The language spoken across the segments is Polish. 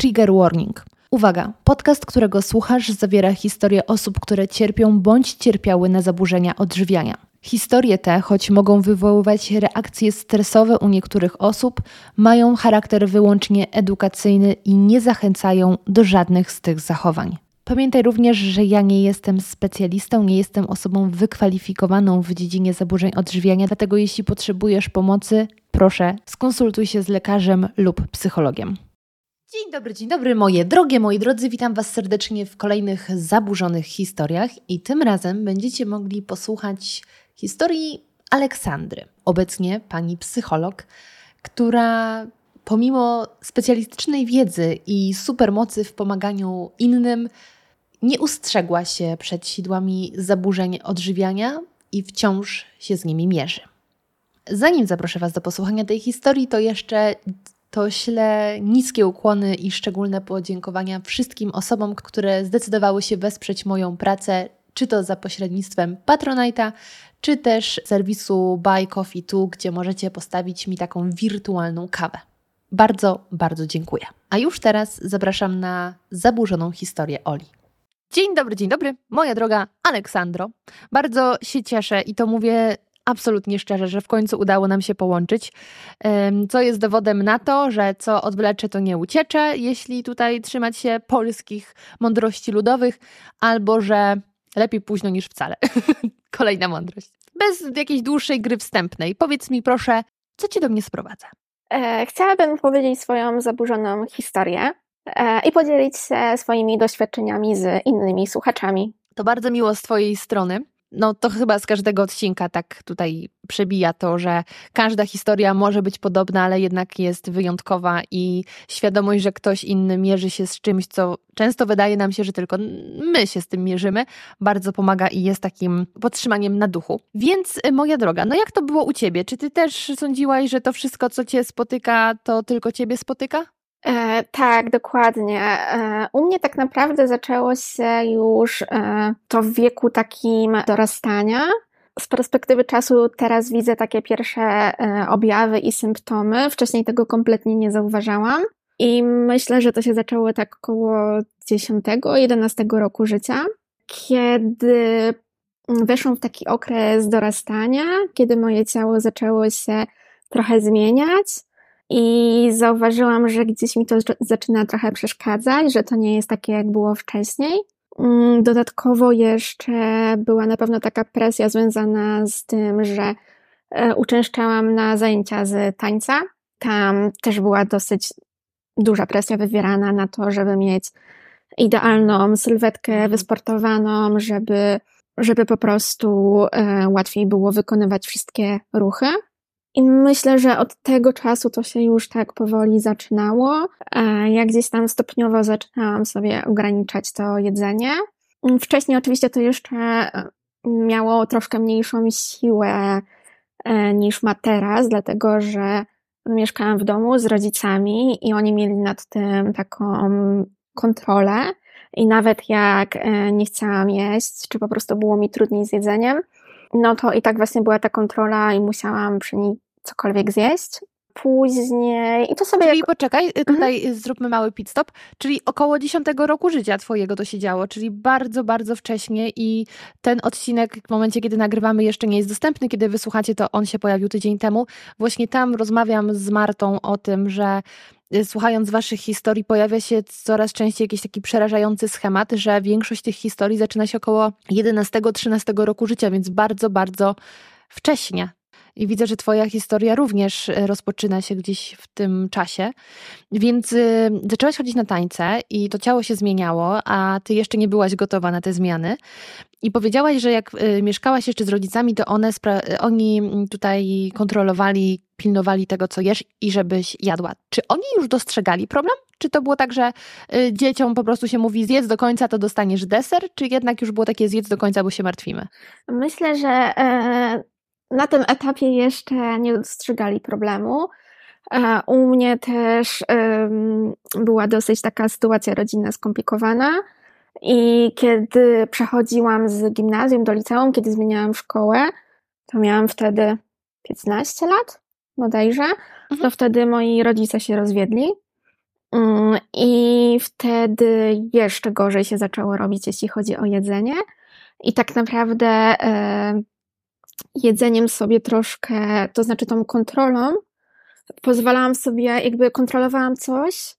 Trigger Warning. Uwaga, podcast, którego słuchasz, zawiera historie osób, które cierpią bądź cierpiały na zaburzenia odżywiania. Historie te, choć mogą wywoływać reakcje stresowe u niektórych osób, mają charakter wyłącznie edukacyjny i nie zachęcają do żadnych z tych zachowań. Pamiętaj również, że ja nie jestem specjalistą, nie jestem osobą wykwalifikowaną w dziedzinie zaburzeń odżywiania, dlatego jeśli potrzebujesz pomocy, proszę skonsultuj się z lekarzem lub psychologiem. Dzień dobry, dzień dobry moje drogie, moi drodzy, witam Was serdecznie w kolejnych zaburzonych historiach i tym razem będziecie mogli posłuchać historii Aleksandry, obecnie pani psycholog, która pomimo specjalistycznej wiedzy i supermocy w pomaganiu innym, nie ustrzegła się przed sidłami zaburzeń odżywiania i wciąż się z nimi mierzy. Zanim zaproszę Was do posłuchania tej historii, to jeszcze to ślę niskie ukłony i szczególne podziękowania wszystkim osobom, które zdecydowały się wesprzeć moją pracę, czy to za pośrednictwem Patronite'a, czy też serwisu Buy Coffee 2, gdzie możecie postawić mi taką wirtualną kawę. Bardzo, bardzo dziękuję. A już teraz zapraszam na zaburzoną historię Oli. Dzień dobry, dzień dobry, moja droga Aleksandro. Bardzo się cieszę i to mówię absolutnie szczerze, że w końcu udało nam się połączyć, co jest dowodem na to, że co odwlecze, to nie uciecze, jeśli tutaj trzymać się polskich mądrości ludowych, albo że lepiej późno niż wcale. Kolejna mądrość. Bez jakiejś dłuższej gry wstępnej, powiedz mi proszę, co cię do mnie sprowadza? E, chciałabym powiedzieć swoją zaburzoną historię e, i podzielić się swoimi doświadczeniami z innymi słuchaczami. To bardzo miło z Twojej strony no to chyba z każdego odcinka tak tutaj przebija to, że każda historia może być podobna, ale jednak jest wyjątkowa i świadomość, że ktoś inny mierzy się z czymś, co często wydaje nam się, że tylko my się z tym mierzymy, bardzo pomaga i jest takim podtrzymaniem na duchu. Więc y, moja droga, no jak to było u ciebie? Czy ty też sądziłaś, że to wszystko, co cię spotyka, to tylko ciebie spotyka? E, tak, dokładnie. E, u mnie tak naprawdę zaczęło się już e, to w wieku takim dorastania. Z perspektywy czasu teraz widzę takie pierwsze e, objawy i symptomy. Wcześniej tego kompletnie nie zauważałam. I myślę, że to się zaczęło tak około 10-11 roku życia, kiedy weszłam w taki okres dorastania, kiedy moje ciało zaczęło się trochę zmieniać i zauważyłam, że gdzieś mi to zaczyna trochę przeszkadzać, że to nie jest takie, jak było wcześniej. Mm, dodatkowo jeszcze była na pewno taka presja związana z tym, że e, uczęszczałam na zajęcia z tańca. Tam też była dosyć duża presja wywierana na to, żeby mieć idealną sylwetkę mhm. wysportowaną, żeby, żeby po prostu e, łatwiej było wykonywać wszystkie ruchy. I myślę, że od tego czasu to się już tak powoli zaczynało. E, jak gdzieś tam stopniowo zaczynałam sobie ograniczać to jedzenie. Wcześniej oczywiście to jeszcze e, miało troszkę mniejszą siłę e, niż ma teraz, dlatego że mieszkałam w domu z rodzicami i oni mieli nad tym taką kontrolę. I nawet jak nie chciałam jeść, czy po prostu było mi trudniej z jedzeniem, no to i tak właśnie była ta kontrola i musiałam przy niej cokolwiek zjeść. Później, i to sobie. Czyli jak... poczekaj, y, tutaj mhm. zróbmy mały pit stop. Czyli około 10 roku życia Twojego to się działo, czyli bardzo, bardzo wcześnie. I ten odcinek w momencie, kiedy nagrywamy, jeszcze nie jest dostępny. Kiedy wysłuchacie, to on się pojawił tydzień temu. Właśnie tam rozmawiam z Martą o tym, że słuchając waszych historii, pojawia się coraz częściej jakiś taki przerażający schemat, że większość tych historii zaczyna się około 11-13 roku życia, więc bardzo, bardzo wcześnie. I widzę, że Twoja historia również e, rozpoczyna się gdzieś w tym czasie. Więc y, zaczęłaś chodzić na tańce i to ciało się zmieniało, a Ty jeszcze nie byłaś gotowa na te zmiany. I powiedziałaś, że jak y, mieszkałaś jeszcze z rodzicami, to one oni tutaj kontrolowali, pilnowali tego, co jesz i żebyś jadła. Czy oni już dostrzegali problem? Czy to było tak, że y, dzieciom po prostu się mówi zjedz do końca, to dostaniesz deser? Czy jednak już było takie zjedz do końca, bo się martwimy? Myślę, że e, na tym etapie jeszcze nie dostrzegali problemu. E, u mnie też była dosyć taka sytuacja rodzinna skomplikowana. I kiedy przechodziłam z gimnazjum do liceum, kiedy zmieniałam szkołę, to miałam wtedy 15 lat bodajże, to mhm. wtedy moi rodzice się rozwiedli. Mm, I wtedy jeszcze gorzej się zaczęło robić, jeśli chodzi o jedzenie. I tak naprawdę jedzeniem sobie troszkę, to znaczy tą kontrolą, pozwalałam sobie, jakby kontrolowałam coś,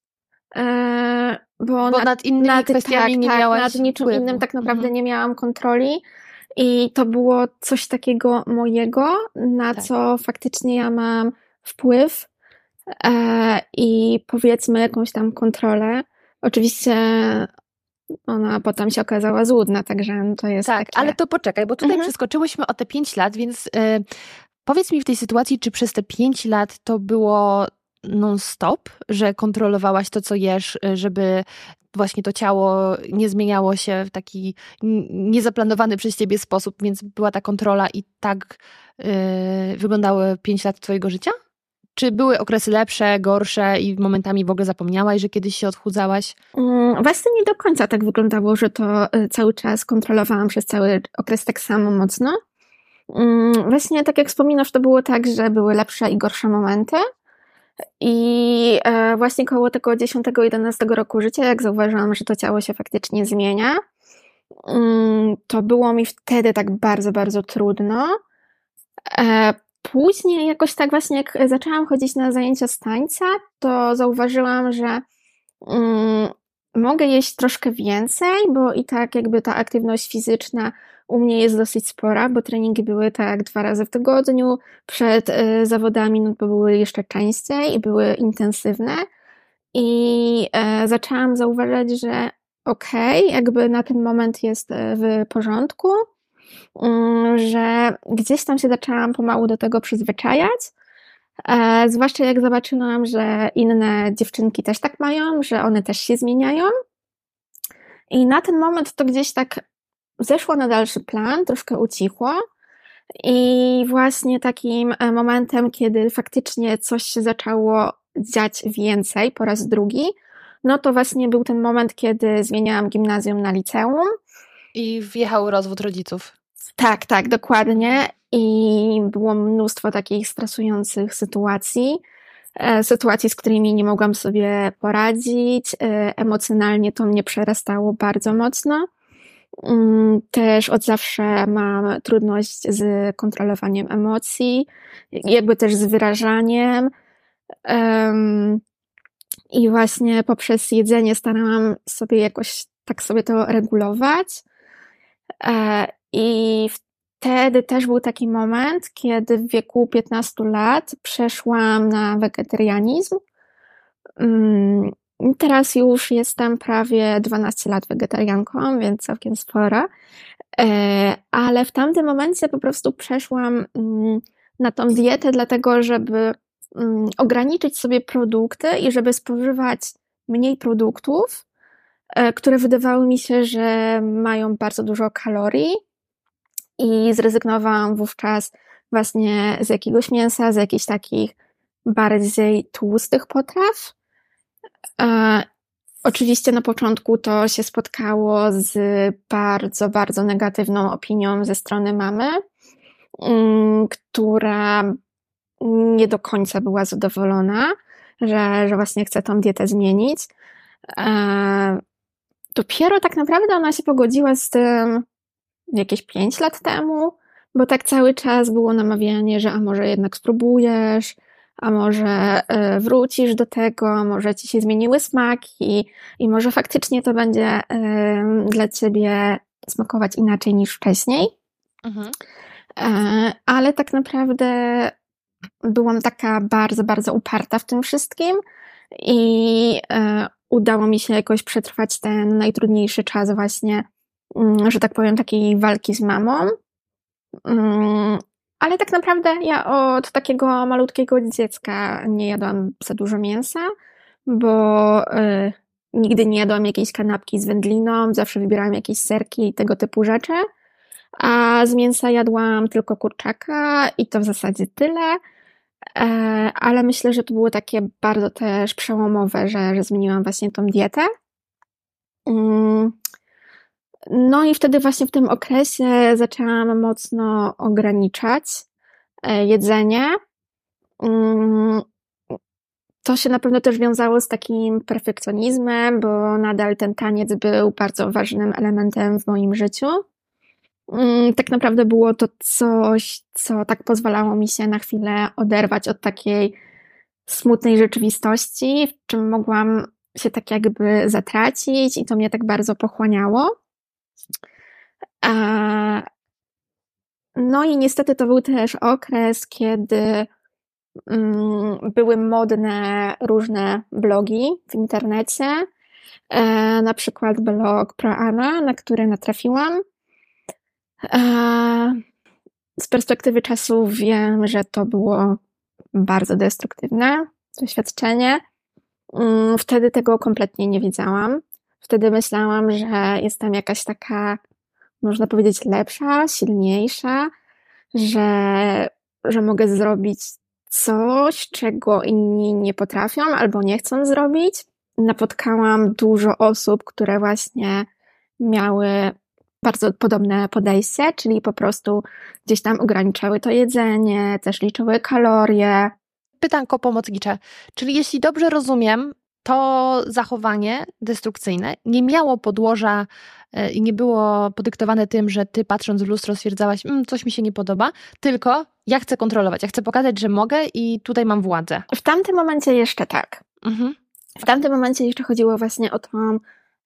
e, bo, bo nad, nad innymi nad, kwestiami tak, nie tak, miałaś nad niczym wpływu. innym tak naprawdę mhm. nie miałam kontroli. I to było coś takiego mojego, na tak. co faktycznie ja mam wpływ e, i powiedzmy jakąś tam kontrolę. Oczywiście ona potem się okazała złudna, także to jest. Tak, takie... ale to poczekaj, bo tutaj mhm. przeskoczyłyśmy o te pięć lat, więc y, powiedz mi w tej sytuacji, czy przez te pięć lat to było non-stop, że kontrolowałaś to, co jesz, y, żeby właśnie to ciało nie zmieniało się w taki niezaplanowany przez ciebie sposób, więc była ta kontrola i tak yy, wyglądały pięć lat twojego życia? Czy były okresy lepsze, gorsze i momentami w ogóle zapomniałaś, że kiedyś się odchudzałaś? Mm, właśnie nie do końca tak wyglądało, że to y, cały czas kontrolowałam przez cały okres tak samo mocno. Mm, właśnie tak jak wspominasz, to było tak, że były lepsze i gorsze momenty. I e, właśnie koło tego 10-11 roku życia, jak zauważyłam, że to ciało się faktycznie zmienia, mm, to było mi wtedy tak bardzo, bardzo trudno. Później jakoś tak właśnie jak zaczęłam chodzić na zajęcia z tańca, to zauważyłam, że mm, mogę jeść troszkę więcej, bo i tak jakby ta aktywność fizyczna u mnie jest dosyć spora, bo treningi były tak dwa razy w tygodniu, przed y, zawodami no były jeszcze częściej i były intensywne. I y, zaczęłam zauważać, że okej, okay, jakby na ten moment jest e, w porządku, że gdzieś tam się zaczęłam pomału do tego przyzwyczajać. E, zwłaszcza jak zobaczyłam, że inne dziewczynki też tak mają, że one też się zmieniają. I na ten moment to gdzieś tak zeszło na dalszy plan, troszkę ucichło. I właśnie takim e, momentem, kiedy faktycznie coś się zaczęło dziać więcej po raz drugi, no to właśnie był ten moment, kiedy zmieniałam gimnazjum na liceum. I wjechał rozwód rodziców. Tak, tak, dokładnie. I było mnóstwo takich stresujących sytuacji, e, sytuacji, z którymi nie mogłam sobie poradzić. E, emocjonalnie to mnie przerastało bardzo mocno. Mm, też od zawsze mam trudność z kontrolowaniem emocji, jakby też z wyrażaniem. I właśnie poprzez jedzenie starałam sobie jakoś tak sobie to regulować. I wtedy też był taki moment, kiedy w wieku 15 lat przeszłam na wegetarianizm. Mm, Teraz już jestem prawie 12 lat wegetarianką, więc całkiem spora. E, ale w tamtym momencie po prostu przeszłam mm, na tą dietę, dlatego żeby mm, ograniczyć sobie produkty i żeby spożywać mniej produktów, e, które wydawały mi się, że mają bardzo dużo kalorii. I zrezygnowałam wówczas właśnie z jakiegoś mięsa, z jakichś takich bardziej tłustych potraw. E, oczywiście na początku to się spotkało z bardzo, bardzo negatywną opinią ze strony mamy, mm, która nie do końca była zadowolona, że, że właśnie chce tą dietę zmienić. E, dopiero tak naprawdę ona się pogodziła z tym jakieś 5 lat temu, bo tak cały czas było namawianie, że a może jednak spróbujesz, a może e, wrócisz do tego, może ci się zmieniły smaki i może faktycznie to będzie dla ciebie smakować inaczej niż wcześniej. Mhm. E, ale tak naprawdę byłam taka bardzo, bardzo uparta w tym wszystkim i e, udało mi się jakoś przetrwać ten najtrudniejszy czas właśnie, że tak powiem, takiej walki z mamą. Mm, ale tak naprawdę ja od takiego malutkiego dziecka nie jadłam za dużo mięsa, bo y, nigdy nie jadłam jakiejś kanapki z wędliną, zawsze wybierałam jakieś serki i tego typu rzeczy. A z mięsa jadłam tylko kurczaka i to w zasadzie tyle. E, ale myślę, że to było takie bardzo też przełomowe, że, że zmieniłam właśnie tą dietę. No i wtedy właśnie w tym okresie zaczęłam mocno ograniczać e, jedzenie. Mm, to się na pewno też wiązało z takim perfekcjonizmem, bo nadal ten taniec był bardzo ważnym elementem w moim życiu. Mm, tak naprawdę było to coś, co tak pozwalało mi się na chwilę oderwać od takiej smutnej rzeczywistości, w czym mogłam się tak jakby zatracić i to mnie tak bardzo pochłaniało. No i niestety to był też okres, kiedy mm, były modne różne blogi w internecie, e, na przykład blog ProAna, na który natrafiłam. E, z perspektywy czasu wiem, że to było bardzo destruktywne doświadczenie. Mm, wtedy tego kompletnie nie wiedziałam. Wtedy myślałam, że jestem jakaś taka, można powiedzieć, lepsza, silniejsza, że, że mogę zrobić coś, czego inni nie potrafią albo nie chcą zrobić. Napotkałam dużo osób, które właśnie miały bardzo podobne podejście, czyli po prostu gdzieś tam ograniczały to jedzenie, też liczyły kalorie. Pytanko pomocnicze. Czyli jeśli dobrze rozumiem, to zachowanie destrukcyjne nie miało podłoża e, i nie było podyktowane tym, że ty patrząc w lustro stwierdzałaś, mmm, coś mi się nie podoba, tylko ja chcę kontrolować, ja chcę pokazać, że mogę i tutaj mam władzę. W tamtym momencie jeszcze tak. Mhm. W tamtym momencie jeszcze chodziło właśnie o tą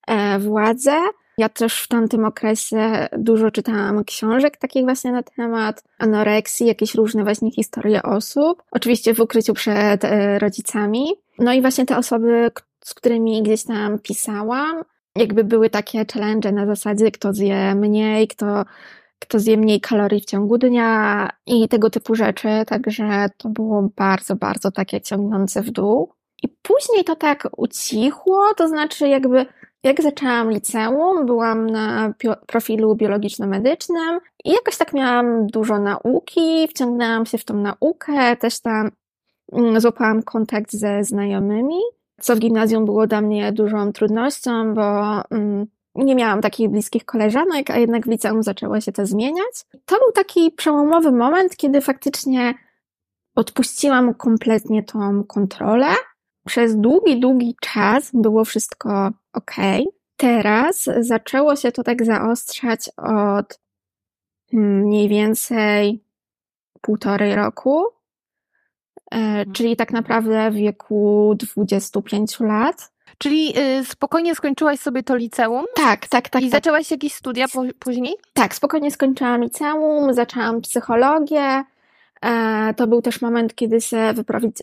e, władzę, ja też w tamtym okresie dużo czytałam książek takich właśnie na temat anoreksji, jakieś różne właśnie historie osób. Oczywiście w ukryciu przed e, rodzicami. No i właśnie te osoby, z którymi gdzieś tam pisałam, jakby były takie challenge na zasadzie, kto zje mniej, kto, kto zje mniej kalorii w ciągu dnia i tego typu rzeczy. Także to było bardzo, bardzo takie ciągnące w dół. I później to tak ucichło, to znaczy jakby jak zaczęłam liceum, byłam na profilu biologiczno-medycznym i jakoś tak miałam dużo nauki, wciągnęłam się w tą naukę, też tam mm, złapałam kontakt ze znajomymi, co w gimnazjum było dla mnie dużą trudnością, bo mm, nie miałam takich bliskich koleżanek, a jednak w liceum zaczęło się to zmieniać. To był taki przełomowy moment, kiedy faktycznie odpuściłam kompletnie tą kontrolę przez długi, długi czas było wszystko ok. Teraz zaczęło się to tak zaostrzać od hmm, mniej więcej półtorej roku, e, mhm. czyli tak naprawdę w wieku 25 lat. Czyli y, spokojnie skończyłaś sobie to liceum? Tak, tak, tak. I tak. zaczęłaś jakieś studia po, później? Tak, spokojnie skończyłam liceum, zaczęłam psychologię, to był też moment, kiedy się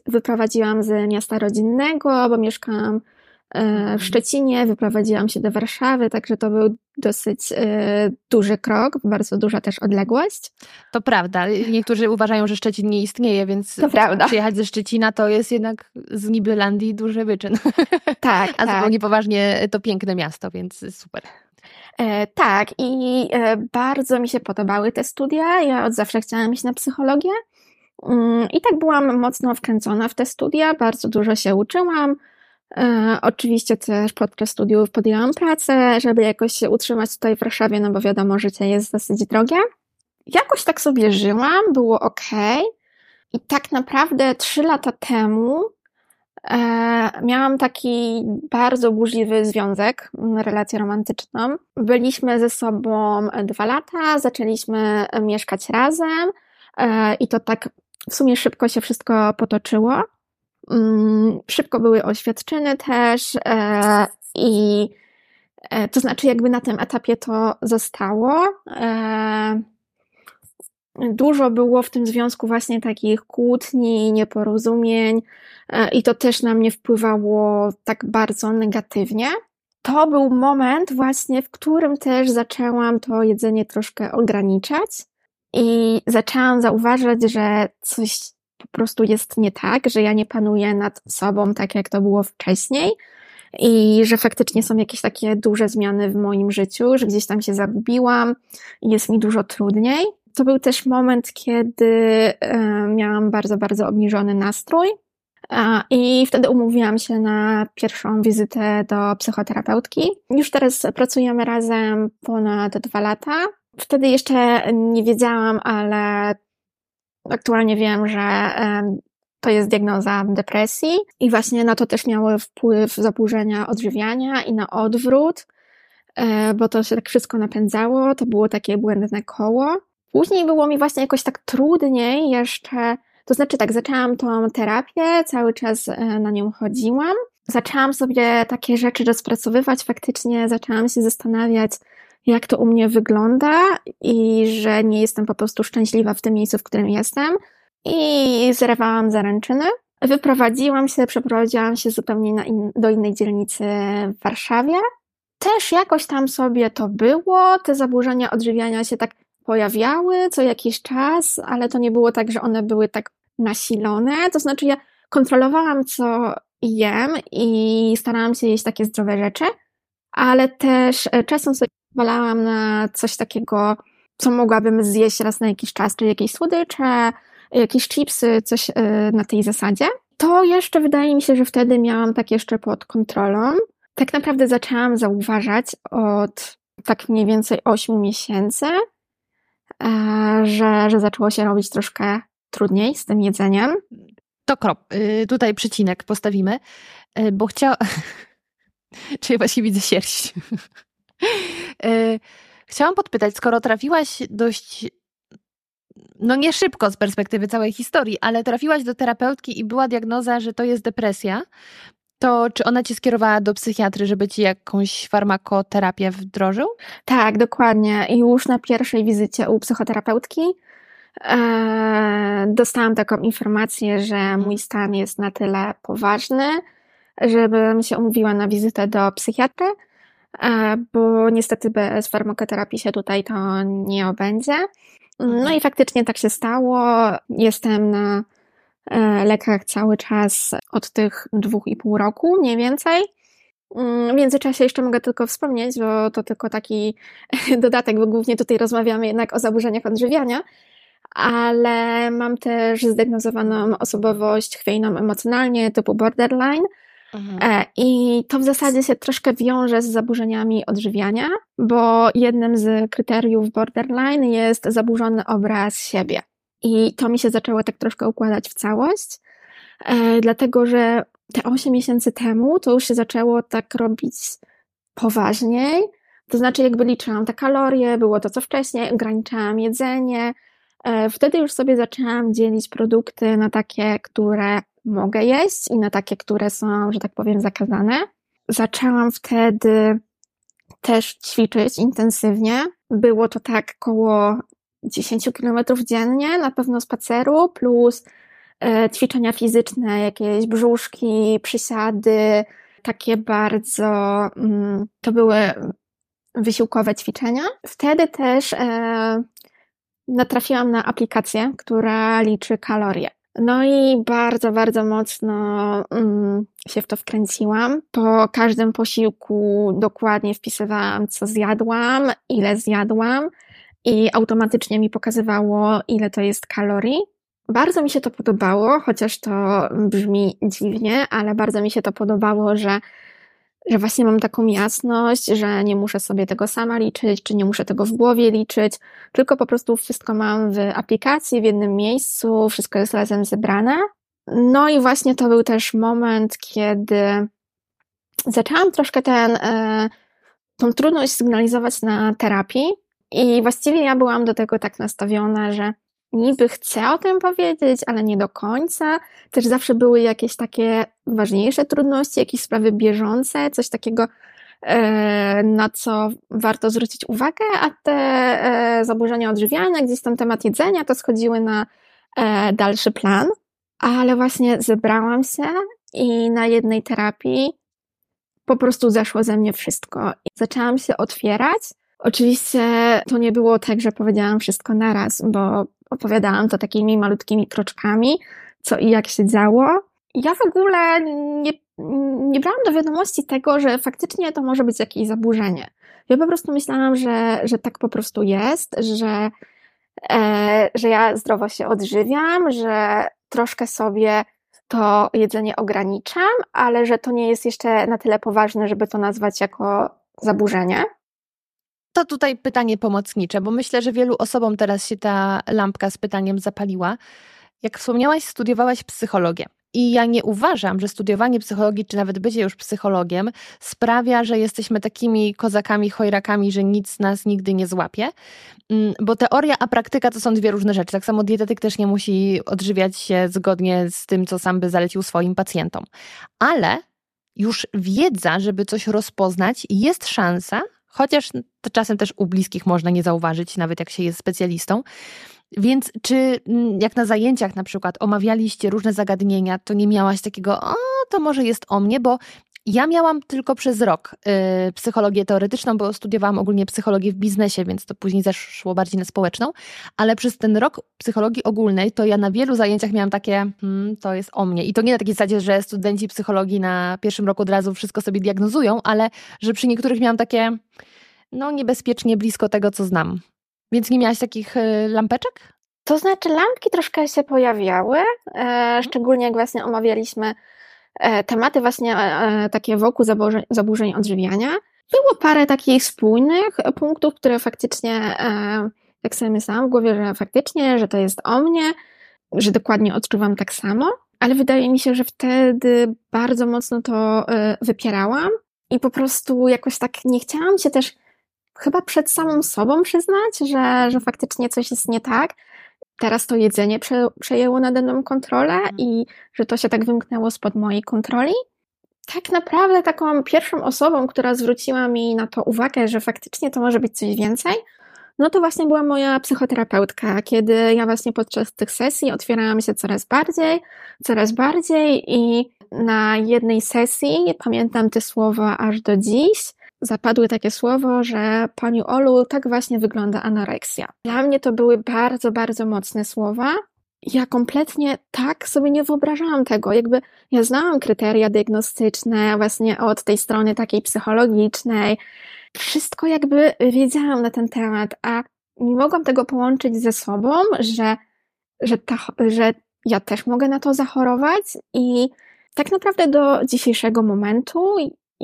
wyprowadziłam z miasta rodzinnego, bo mieszkałam e, w mhm. Szczecinie, wyprowadziłam się do Warszawy, także to był dosyć e, duży krok, bardzo duża też odległość. To prawda. Niektórzy uważają, że Szczecin nie istnieje, więc to prawda. przyjechać ze Szczecina to jest jednak z Nibylandii duży wyczyn. Tak, A tak. zupełnie poważnie to piękne miasto, więc super. E, tak, i e, bardzo mi się podobały te studia. Ja od zawsze chciałam iść na psychologię. Mm, I tak byłam mocno wkręcona w te studia, bardzo dużo się uczyłam. E, oczywiście też podczas studiów podjęłam pracę, żeby jakoś się utrzymać tutaj w Warszawie, no bo wiadomo, życie jest dosyć drogie. Jakoś tak sobie żyłam, było ok. I tak naprawdę trzy lata temu miałam taki bardzo burzliwy związek, relację romantyczną. Byliśmy ze sobą dwa lata, zaczęliśmy mieszkać razem e, i to tak w sumie szybko się wszystko potoczyło. Mm, szybko były oświadczyny też e, i to znaczy jakby na tym etapie to zostało. Dużo było w tym związku właśnie takich kłótni, nieporozumień, e, i to też na mnie wpływało tak bardzo negatywnie. To był moment właśnie, w którym też zaczęłam to jedzenie troszkę ograniczać i zaczęłam zauważać, że coś po prostu jest nie tak, że ja nie panuję nad sobą tak, jak to było wcześniej i że faktycznie są jakieś takie duże zmiany w moim życiu, że gdzieś tam się zagubiłam i jest mi dużo trudniej to był też moment, kiedy e, miałam bardzo, bardzo obniżony nastrój. I wtedy umówiłam się na pierwszą wizytę do psychoterapeutki. Już teraz pracujemy razem ponad dwa lata. Wtedy jeszcze nie wiedziałam, ale aktualnie wiem, że to jest diagnoza depresji i właśnie na to też miały wpływ zaburzenia odżywiania i na odwrót, e, bo to się tak wszystko napędzało, to było takie błędne koło. Później było mi właśnie jakoś tak trudniej jeszcze, to znaczy tak, zaczęłam tą terapię, cały czas e, na nią chodziłam. Zaczęłam sobie takie rzeczy rozpracowywać, faktycznie zaczęłam się zastanawiać, jak to u mnie wygląda i że nie jestem po prostu szczęśliwa w tym miejscu, w którym jestem. I zerwałam zaręczyny. Wyprowadziłam się, przeprowadziłam się zupełnie in, do innej dzielnicy w Warszawie. Też jakoś tam sobie to było. Te zaburzenia odżywiania się tak pojawiały co jakiś czas, ale to nie było tak, że one były tak nasilone. To znaczy, ja kontrolowałam, co jem i starałam się jeść takie zdrowe rzeczy, ale też e, czasem sobie wolałam na coś takiego, co mogłabym zjeść raz na jakiś czas, czyli jakieś słodycze, jakieś chipsy, coś e, na tej zasadzie. To jeszcze wydaje mi się, że wtedy miałam tak jeszcze pod kontrolą. Tak naprawdę zaczęłam zauważać od tak mniej więcej 8 miesięcy, że, że zaczęło się robić troszkę trudniej z tym jedzeniem. To krop, y, tutaj przecinek postawimy, y, bo chciałam. Czy ja właśnie widzę sierść? Y, chciałam podpytać, skoro trafiłaś dość no nie szybko z perspektywy całej historii, ale trafiłaś do terapeutki i była diagnoza, że to jest depresja, to czy ona cię skierowała do psychiatry, żeby ci jakąś farmakoterapię wdrożył? Tak, dokładnie. I już na pierwszej wizycie u psychoterapeutki e, dostałam taką informację, że mhm. mój stan jest na tyle poważny, żebym się umówiła na wizytę do psychiatry, e, bo niestety bez farmakoterapii się tutaj to nie obędzie. No i faktycznie tak się stało. Jestem na lekach cały czas od tych dwóch i pół roku, mniej więcej. Mm, w międzyczasie jeszcze mogę tylko wspomnieć, bo to tylko taki dodatek, bo głównie tutaj rozmawiamy jednak o zaburzeniach odżywiania, ale mam też zdiagnozowaną osobowość chwiejną emocjonalnie typu borderline – Mhm. E, I to w zasadzie się troszkę wiąże z zaburzeniami odżywiania, bo jednym z kryteriów borderline jest zaburzony obraz siebie. I to mi się zaczęło tak troszkę układać w całość, e, dlatego że te 8 miesięcy temu to już się zaczęło tak robić poważniej. To znaczy, jakby liczyłam te kalorie, było to co wcześniej, ograniczałam jedzenie. E, wtedy już sobie zaczęłam dzielić produkty na takie, które mogę jeść i na takie, które są, że tak powiem, zakazane. Zaczęłam wtedy też ćwiczyć intensywnie. Było to tak około 10 kilometrów dziennie, na pewno spaceru, plus e, ćwiczenia fizyczne, jakieś brzuszki, przysiady, takie bardzo, mm, to były wysiłkowe ćwiczenia. Wtedy też e, natrafiłam na aplikację, która liczy kalorie. No i bardzo, bardzo mocno mm, się w to wkręciłam. Po każdym posiłku dokładnie wpisywałam, co zjadłam, ile zjadłam i automatycznie mi pokazywało, ile to jest kalorii. Bardzo mi się to podobało, chociaż to brzmi dziwnie, ale bardzo mi się to podobało, że że właśnie mam taką jasność, że nie muszę sobie tego sama liczyć, czy nie muszę tego w głowie liczyć, tylko po prostu wszystko mam w aplikacji, w jednym miejscu, wszystko jest razem zebrane. No i właśnie to był też moment, kiedy zaczęłam troszkę ten, e, tą trudność sygnalizować na terapii i właściwie ja byłam do tego tak nastawiona, że niby chcę o tym powiedzieć, ale nie do końca. Też zawsze były jakieś takie ważniejsze trudności, jakieś sprawy bieżące, coś takiego, e, na co warto zwrócić uwagę, a te e, zaburzenia odżywiania, gdzieś tam temat jedzenia, to schodziły na e, dalszy plan. Ale właśnie zebrałam się i na jednej terapii po prostu zeszło ze mnie wszystko. I zaczęłam się otwierać. Oczywiście to nie było tak, że powiedziałam wszystko naraz, bo opowiadałam to takimi malutkimi kroczkami, co i jak się działo. Ja w ogóle nie, nie brałam do wiadomości tego, że faktycznie to może być jakieś zaburzenie. Ja po prostu myślałam, że, że tak po prostu jest, że, e, że ja zdrowo się odżywiam, że troszkę sobie to jedzenie ograniczam, ale że to nie jest jeszcze na tyle poważne, żeby to nazwać jako zaburzenie. To tutaj pytanie pomocnicze, bo myślę, że wielu osobom teraz się ta lampka z pytaniem zapaliła. Jak wspomniałaś, studiowałaś psychologię. I ja nie uważam, że studiowanie psychologii, czy nawet bycie już psychologiem, sprawia, że jesteśmy takimi kozakami, chojrakami, że nic nas nigdy nie złapie. Mm, bo teoria a praktyka to są dwie różne rzeczy. Tak samo dietetyk też nie musi odżywiać się zgodnie z tym, co sam by zalecił swoim pacjentom. Ale już wiedza, żeby coś rozpoznać, jest szansa, chociaż to czasem też u bliskich można nie zauważyć, nawet jak się jest specjalistą. Więc czy mm, jak na zajęciach na przykład omawialiście różne zagadnienia, to nie miałaś takiego, o, to może jest o mnie, bo ja miałam tylko przez rok y, psychologię teoretyczną, bo studiowałam ogólnie psychologię w biznesie, więc to później zeszło bardziej na społeczną, ale przez ten rok psychologii ogólnej to ja na wielu zajęciach miałam takie, hmm, to jest o mnie. I to nie na takiej zasadzie, że studenci psychologii na pierwszym roku od razu wszystko sobie diagnozują, ale że przy niektórych miałam takie, no niebezpiecznie blisko tego, co znam. Więc nie miałaś takich y, lampeczek? To znaczy, lampki troszkę się pojawiały, e, szczególnie jak właśnie omawialiśmy tematy właśnie e, takie wokół zaburzeń, zaburzeń odżywiania. Było parę takich spójnych punktów, które faktycznie, jak sobie myślałam w głowie, że faktycznie, że to jest o mnie, że dokładnie odczuwam tak samo, ale wydaje mi się, że wtedy bardzo mocno to wypierałam i po prostu jakoś tak nie chciałam się też chyba przed samą sobą przyznać, że, że faktycznie coś jest nie tak. Teraz to jedzenie prze, przejęło nade mną kontrolę mhm. i że to się tak wymknęło spod mojej kontroli. Tak naprawdę taką pierwszą osobą, która zwróciła mi na to uwagę, że faktycznie to może być coś więcej, no to właśnie była moja psychoterapeutka, kiedy ja właśnie podczas tych sesji otwierałam się coraz bardziej, coraz bardziej i na jednej sesji, pamiętam te słowa aż do dziś, zapadły takie słowo, że Pani Olu, tak właśnie wygląda anoreksja. Dla mnie to były bardzo, bardzo mocne słowa. Ja kompletnie tak sobie nie wyobrażałam tego. Jakby ja znałam kryteria diagnostyczne właśnie od tej strony takiej psychologicznej. Wszystko jakby wiedziałam na ten temat, a nie mogłam tego połączyć ze sobą, że, że, ta, że ja też mogę na to zachorować i tak naprawdę do dzisiejszego momentu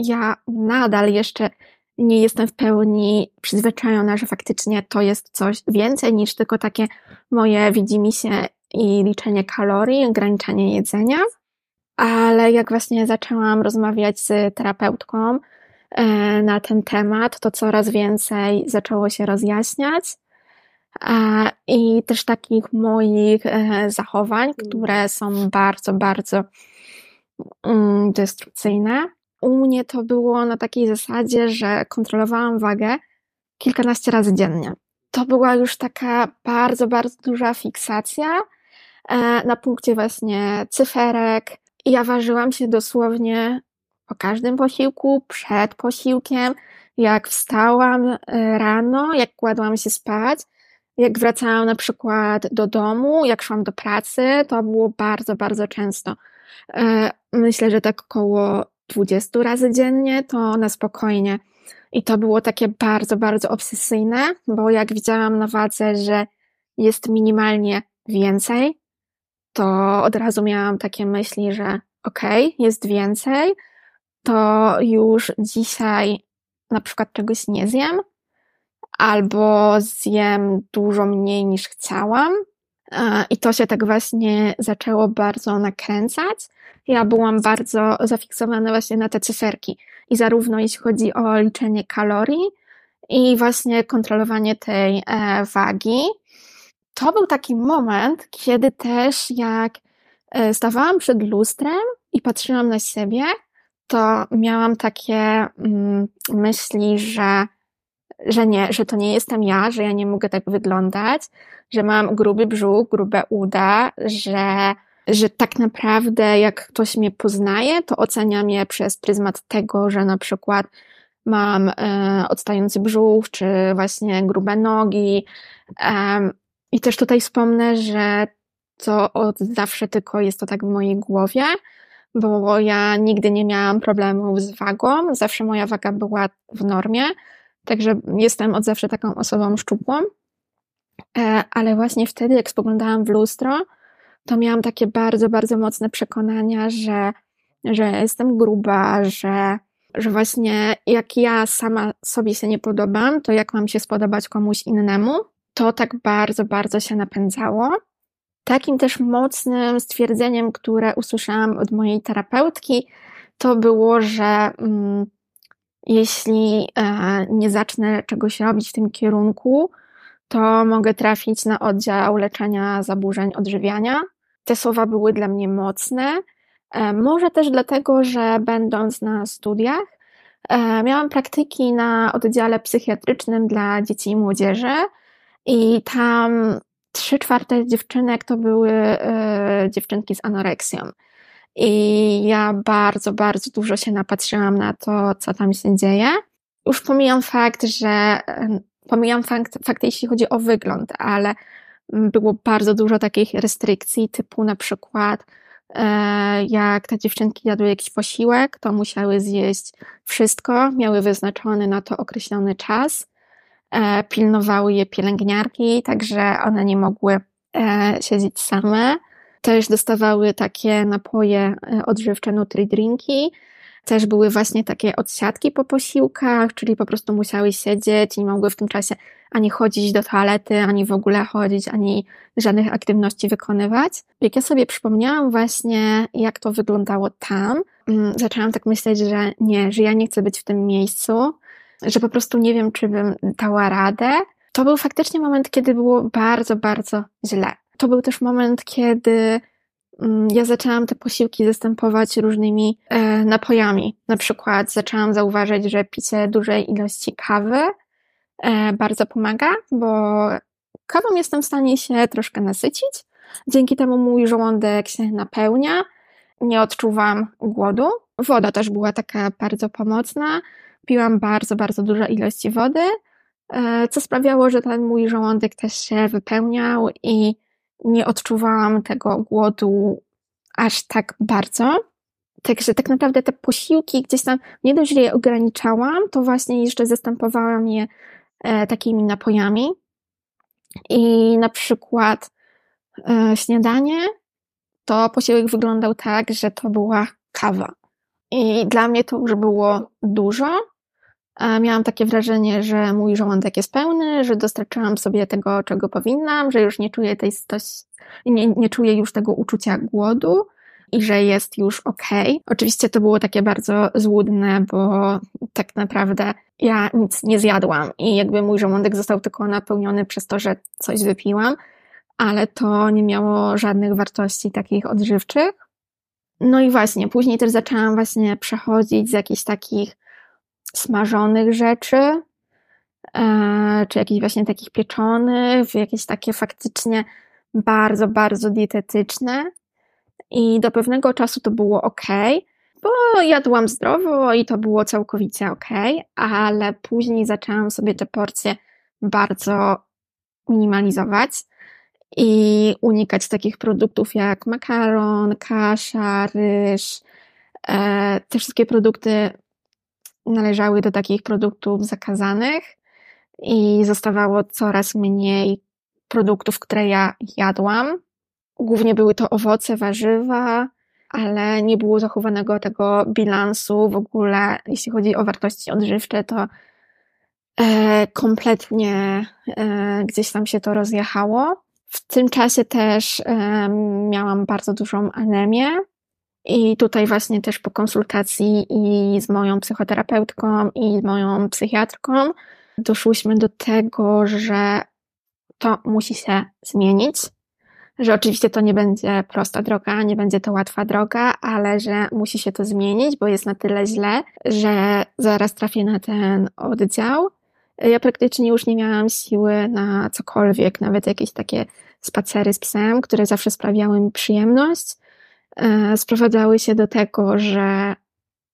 ja nadal jeszcze nie jestem w pełni przyzwyczajona, że faktycznie to jest coś więcej niż tylko takie moje widzimy się i liczenie kalorii, ograniczanie jedzenia. Ale jak właśnie zaczęłam rozmawiać z terapeutką e, na ten temat, to coraz więcej zaczęło się rozjaśniać. I też takich moich e, zachowań, które są bardzo, bardzo mm, destrukcyjne. U mnie to było na takiej zasadzie, że kontrolowałam wagę kilkanaście razy dziennie. To była już taka bardzo, bardzo duża fiksacja e, na punkcie właśnie cyferek. Ja ważyłam się dosłownie po każdym posiłku, przed posiłkiem, jak wstałam e, rano, jak kładłam się spać, jak wracałam na przykład do domu, jak szłam do pracy, to było bardzo, bardzo często. E, myślę, że tak około 20 razy dziennie, to na spokojnie. I to było takie bardzo, bardzo obsesyjne, bo jak widziałam na wadze, że jest minimalnie więcej, to od razu miałam takie myśli, że okej, okay, jest więcej, to już dzisiaj na przykład czegoś nie zjem, albo zjem dużo mniej niż chciałam. I to się tak właśnie zaczęło bardzo nakręcać ja byłam bardzo zafiksowana właśnie na te cyferki. I zarówno jeśli chodzi o liczenie kalorii i właśnie kontrolowanie tej e, wagi, to był taki moment, kiedy też jak e, stawałam przed lustrem i patrzyłam na siebie, to miałam takie mm, myśli, że, że nie, że to nie jestem ja, że ja nie mogę tak wyglądać, że mam gruby brzuch, grube uda, że że tak naprawdę jak ktoś mnie poznaje, to ocenia mnie przez pryzmat tego, że na przykład mam e, odstający brzuch, czy właśnie grube nogi. E, I też tutaj wspomnę, że to od zawsze tylko jest to tak w mojej głowie, bo ja nigdy nie miałam problemów z wagą, zawsze moja waga była w normie, także jestem od zawsze taką osobą szczupłą. E, ale właśnie wtedy, jak spoglądałam w lustro, to miałam takie bardzo, bardzo mocne przekonania, że, że jestem gruba, że, że właśnie jak ja sama sobie się nie podobam, to jak mam się spodobać komuś innemu, to tak bardzo, bardzo się napędzało. Takim też mocnym stwierdzeniem, które usłyszałam od mojej terapeutki, to było, że mm, jeśli e, nie zacznę czegoś robić w tym kierunku, to mogę trafić na oddział leczenia zaburzeń odżywiania. Te słowa były dla mnie mocne. E, może też dlatego, że będąc na studiach, e, miałam praktyki na oddziale psychiatrycznym dla dzieci i młodzieży, i tam trzy czwarte dziewczynek to były dziewczynki z anoreksją. I ja bardzo, bardzo dużo się napatrzyłam na to, co tam się dzieje. Już pomijam fakt, że pomijam fakt, fakt jeśli chodzi o wygląd, ale było bardzo dużo takich restrykcji, typu na przykład e, jak te dziewczynki jadły jakiś posiłek, to musiały zjeść wszystko, miały wyznaczony na to określony czas, e, pilnowały je pielęgniarki, także one nie mogły e, siedzieć same. Też dostawały takie napoje e, odżywcze nutri-drinki. Też były właśnie takie odsiadki po posiłkach, czyli po prostu musiały siedzieć i mogły w tym czasie ani chodzić do toalety, ani w ogóle chodzić, ani żadnych aktywności wykonywać. Jak ja sobie przypomniałam właśnie, jak to wyglądało tam, mm, zaczęłam tak myśleć, że nie, że ja nie chcę być w tym miejscu, że po prostu nie wiem, czy bym dała radę. To był faktycznie moment, kiedy było bardzo, bardzo źle to był też moment, kiedy mm, ja zaczęłam te posiłki zastępować różnymi e, napojami. Na przykład zaczęłam zauważyć, że picie dużej ilości kawy e, bardzo pomaga, bo kawą jestem w stanie się troszkę nasycić. Dzięki temu mój żołądek się napełnia. Nie odczuwam głodu. Woda też była taka bardzo pomocna. Piłam bardzo, bardzo duże ilości wody, e, co sprawiało, że ten mój żołądek też się wypełniał i nie odczuwałam tego głodu aż tak bardzo. Także tak naprawdę te posiłki gdzieś tam nie dość, że je ograniczałam, to właśnie jeszcze zastępowałam je e, takimi napojami. I na przykład e, śniadanie to posiłek wyglądał tak, że to była kawa. I dla mnie to już było dużo, miałam takie wrażenie, że mój żołądek jest pełny, że dostarczyłam sobie tego, czego powinnam, że już nie czuję tej nie, nie czuję już tego uczucia głodu i że jest już okej. Okay. Oczywiście to było takie bardzo złudne, bo tak naprawdę ja nic nie zjadłam i jakby mój żołądek został tylko napełniony przez to, że coś wypiłam, ale to nie miało żadnych wartości takich odżywczych. No i właśnie, później też zaczęłam właśnie przechodzić z jakichś takich smażonych rzeczy, e, czy jakichś właśnie takich pieczonych, jakieś takie faktycznie bardzo, bardzo dietetyczne. I do pewnego czasu to było ok, bo jadłam zdrowo i to było całkowicie ok, ale później zaczęłam sobie te porcje bardzo minimalizować i unikać takich produktów jak makaron, kasza, ryż. E, te wszystkie produkty należały do takich produktów zakazanych i zostawało coraz mniej produktów, które ja jadłam. Głównie były to owoce, warzywa, ale nie było zachowanego tego bilansu w ogóle, jeśli chodzi o wartości odżywcze, to e, kompletnie e, gdzieś tam się to rozjechało. W tym czasie też e, miałam bardzo dużą anemię, i tutaj właśnie też po konsultacji i z moją psychoterapeutką, i z moją psychiatrką doszłyśmy do tego, że to musi się zmienić. Że oczywiście to nie będzie prosta droga, nie będzie to łatwa droga, ale że musi się to zmienić, bo jest na tyle źle, że zaraz trafię na ten oddział. Ja praktycznie już nie miałam siły na cokolwiek, nawet jakieś takie spacery z psem, które zawsze sprawiały mi przyjemność sprowadzały się do tego, że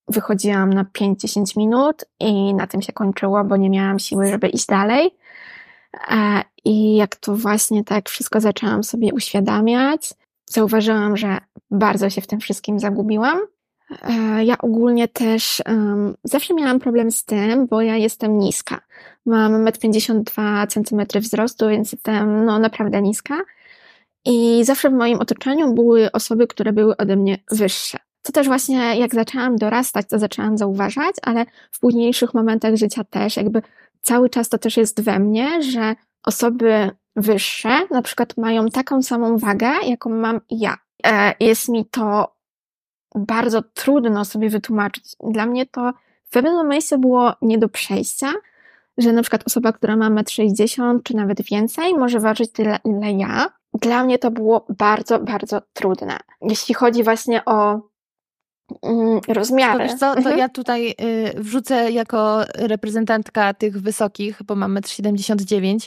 wychodziłam na 5-10 minut i na tym się kończyło, bo nie miałam siły, żeby iść dalej. E, I jak to właśnie tak wszystko zaczęłam sobie uświadamiać, zauważyłam, że bardzo się w tym wszystkim zagubiłam. E, ja ogólnie też um, zawsze miałam problem z tym, bo ja jestem niska. Mam 1,52 cm wzrostu, więc jestem no, naprawdę niska. I zawsze w moim otoczeniu były osoby, które były ode mnie wyższe. Co też właśnie jak zaczęłam dorastać, to zaczęłam zauważać, ale w późniejszych momentach życia też, jakby cały czas to też jest we mnie, że osoby wyższe, na przykład mają taką samą wagę, jaką mam ja. E, jest mi to bardzo trudno sobie wytłumaczyć. Dla mnie to w pewnym momencie było nie do przejścia, że na przykład osoba, która ma 1,60 m czy nawet więcej, może ważyć tyle, ile ja. Dla mnie to było bardzo, bardzo trudne. Jeśli chodzi właśnie o mm, rozmiary. To wiesz co, to mhm. ja tutaj y, wrzucę jako reprezentantka tych wysokich, bo mam 1,79 m,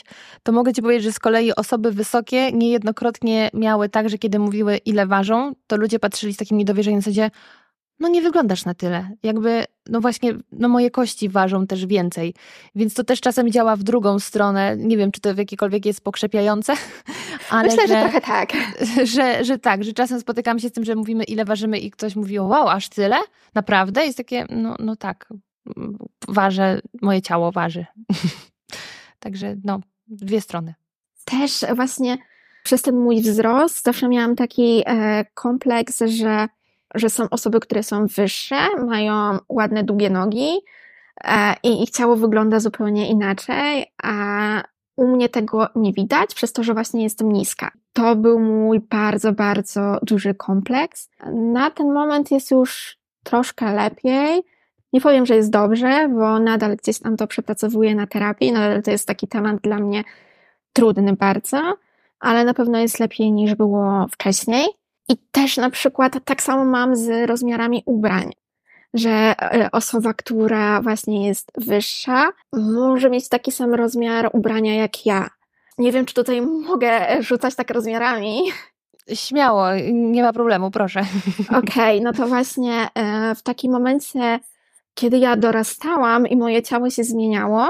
to mogę Ci powiedzieć, że z kolei osoby wysokie niejednokrotnie miały tak, że kiedy mówiły ile ważą, to ludzie patrzyli z takim niedowierzeniem w zasadzie, no nie wyglądasz na tyle. Jakby, no właśnie, no moje kości ważą też więcej. Więc to też czasem działa w drugą stronę. Nie wiem, czy to w jakikolwiek jest pokrzepiające, ale. Myślę, że, że trochę tak. Że, że tak, że czasem spotykamy się z tym, że mówimy, ile ważymy, i ktoś mówi, wow, aż tyle? Naprawdę? Jest takie, no, no tak, ważę, moje ciało waży. Także, no, dwie strony. Też właśnie przez ten mój wzrost zawsze miałam taki e, kompleks, że że są osoby, które są wyższe, mają ładne, długie nogi e, i ich ciało wygląda zupełnie inaczej, a u mnie tego nie widać, przez to, że właśnie jestem niska. To był mój bardzo, bardzo duży kompleks. Na ten moment jest już troszkę lepiej. Nie powiem, że jest dobrze, bo nadal gdzieś tam to przepracowuję na terapii, nadal to jest taki temat dla mnie trudny bardzo, ale na pewno jest lepiej niż było wcześniej. I też na przykład tak samo mam z rozmiarami ubrań, że e, osoba, która właśnie jest wyższa, może mieć taki sam rozmiar ubrania jak ja. Nie wiem, czy tutaj mogę rzucać tak rozmiarami. Śmiało, nie ma problemu, proszę. Okej, okay, no to właśnie e, w takim momencie, kiedy ja dorastałam i moje ciało się zmieniało,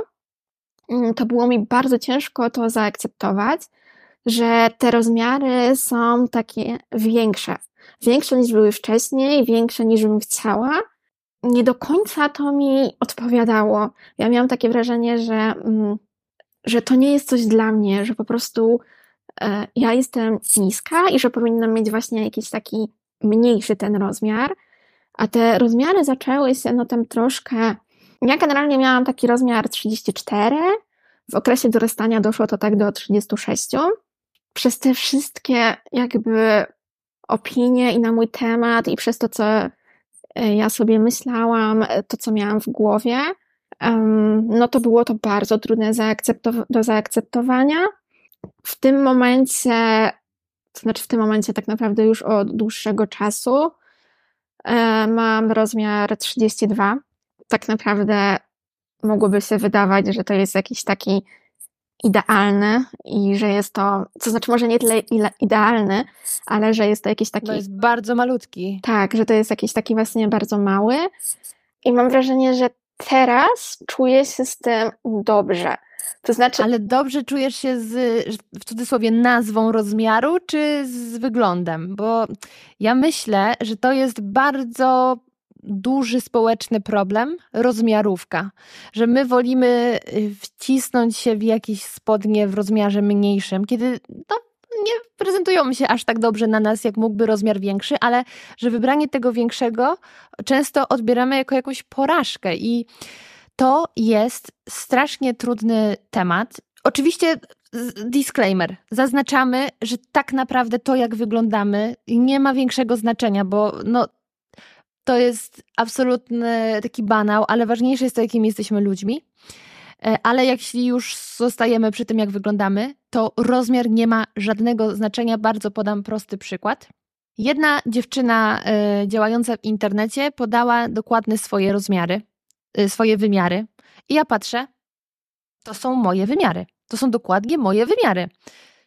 mm, to było mi bardzo ciężko to zaakceptować, że te rozmiary są takie większe. Większe niż były wcześniej, większe niż bym chciała. Nie do końca to mi odpowiadało. Ja miałam takie wrażenie, że, mm, że to nie jest coś dla mnie, że po prostu e, ja jestem niska i że powinnam mieć właśnie jakiś taki mniejszy ten rozmiar. A te rozmiary zaczęły się no tam troszkę. Ja generalnie miałam taki rozmiar 34. W okresie dorastania doszło to tak do 36 przez te wszystkie jakby opinie i na mój temat i przez to, co e, ja sobie myślałam, e, to, co miałam w głowie, no to było to bardzo trudne do zaakceptowania. W tym momencie, to znaczy w tym momencie tak naprawdę już od dłuższego czasu, e, mam rozmiar 32. Tak naprawdę mogłoby się wydawać, że to jest jakiś taki idealny i że jest to, to znaczy może nie tyle idealny, ale że jest to jakiś taki... To jest bardzo malutki. Tak, że to jest jakiś taki właśnie bardzo mały i mam wrażenie, że teraz czuję się z tym dobrze. To znaczy... Ale dobrze czujesz się z, w cudzysłowie, nazwą rozmiaru, czy z wyglądem? Bo ja myślę, że to jest bardzo duży społeczny problem rozmiarówka, że my wolimy y, wcisnąć się w jakieś spodnie w rozmiarze mniejszym, kiedy no, nie prezentują się aż tak dobrze na nas, jak mógłby rozmiar większy, ale że wybranie tego większego często odbieramy jako jakąś porażkę i to jest strasznie trudny temat. Oczywiście disclaimer. Zaznaczamy, że tak naprawdę to, jak wyglądamy, nie ma większego znaczenia, bo no, to jest absolutny taki banał, ale ważniejsze jest to, jakimi jesteśmy ludźmi. E, ale jeśli już zostajemy przy tym, jak wyglądamy, to rozmiar nie ma żadnego znaczenia. Bardzo podam prosty przykład. Jedna dziewczyna y, działająca w internecie podała dokładne swoje rozmiary, y, swoje wymiary. I ja patrzę, to są moje wymiary. To są dokładnie moje wymiary.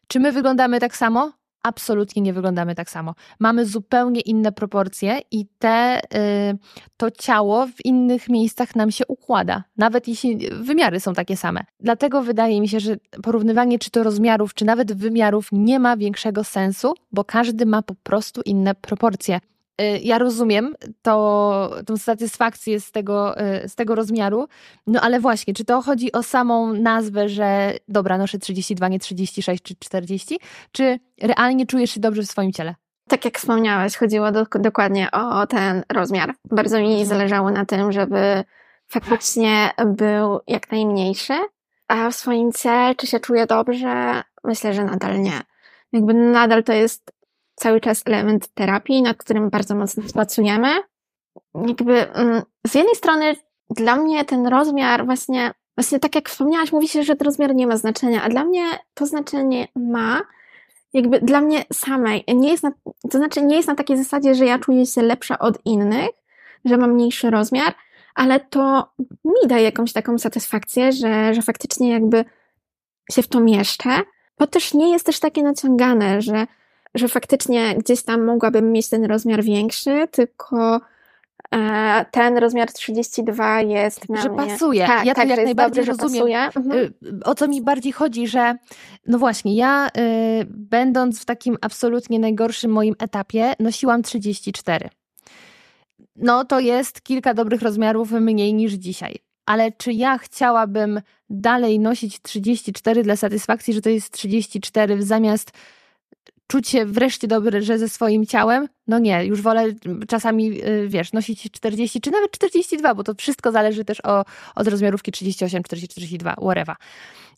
Czy my wyglądamy tak samo? Absolutnie nie wyglądamy tak samo. Mamy zupełnie inne proporcje i te, y, to ciało w innych miejscach nam się układa, nawet jeśli wymiary są takie same. Dlatego wydaje mi się, że porównywanie czy to rozmiarów, czy nawet wymiarów nie ma większego sensu, bo każdy ma po prostu inne proporcje. Y, ja rozumiem to, tą satysfakcję z tego, y, z tego rozmiaru, no ale właśnie, czy to chodzi o samą nazwę, że dobra, noszę 32, nie 36 czy 40, czy realnie czujesz się dobrze w swoim ciele? Tak jak wspomniałeś, chodziło do, dokładnie o ten rozmiar. Bardzo mi mhm. zależało na tym, żeby faktycznie był jak najmniejszy, a w swoim ciele, czy się czuję dobrze, myślę, że nadal nie. Jakby nadal to jest cały czas element terapii, nad którym bardzo mocno pracujemy. Jakby mm, z jednej strony dla mnie ten rozmiar właśnie, właśnie tak jak wspomniałaś, mówi się, że ten rozmiar nie ma znaczenia, a dla mnie to znaczenie ma, jakby dla mnie samej, nie jest na, to znaczy nie jest na takiej zasadzie, że ja czuję się lepsza od innych, że mam mniejszy rozmiar, ale to mi daje jakąś taką satysfakcję, że, że faktycznie jakby się w to mieszczę, bo też nie jest też takie naciągane, że, że faktycznie gdzieś tam mogłabym mieć ten rozmiar większy, tylko e, ten rozmiar 32 jest na że mnie. pasuje. Tak, ja to tak, jak że jest najbardziej dobrze, rozumiem. pasuje. Mhm. Y, O co mi bardziej chodzi, że no właśnie, ja y, będąc w takim absolutnie najgorszym moim etapie, nosiłam 34. No to jest kilka dobrych rozmiarów mniej niż dzisiaj. Ale czy ja chciałabym dalej nosić 34 dla satysfakcji, że to jest 34 zamiast czuć się wreszcie dobrze że ze swoim ciałem? No nie, już wolę czasami, y, wiesz, nosić 40 czy nawet 42, bo to wszystko zależy też o, od rozmiarówki 38, 40, 42, whatever.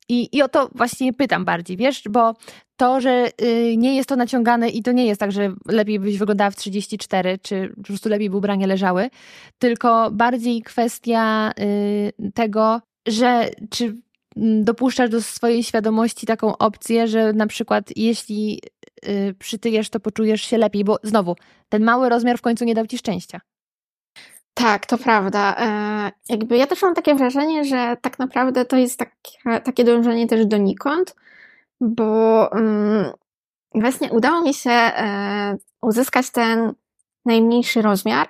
I, I o to właśnie pytam bardziej, wiesz, bo to, że y, nie jest to naciągane i to nie jest tak, że lepiej byś wyglądała w 34, czy po prostu lepiej by ubrania leżały, tylko bardziej kwestia y, tego, że czy dopuszczasz do swojej świadomości taką opcję, że na przykład jeśli y, przytyjesz, to poczujesz się lepiej, bo znowu, ten mały rozmiar w końcu nie dał ci szczęścia. Tak, to prawda. E, jakby ja też mam takie wrażenie, że tak naprawdę to jest takie, takie dążenie też donikąd, bo um, właśnie udało mi się e, uzyskać ten najmniejszy rozmiar,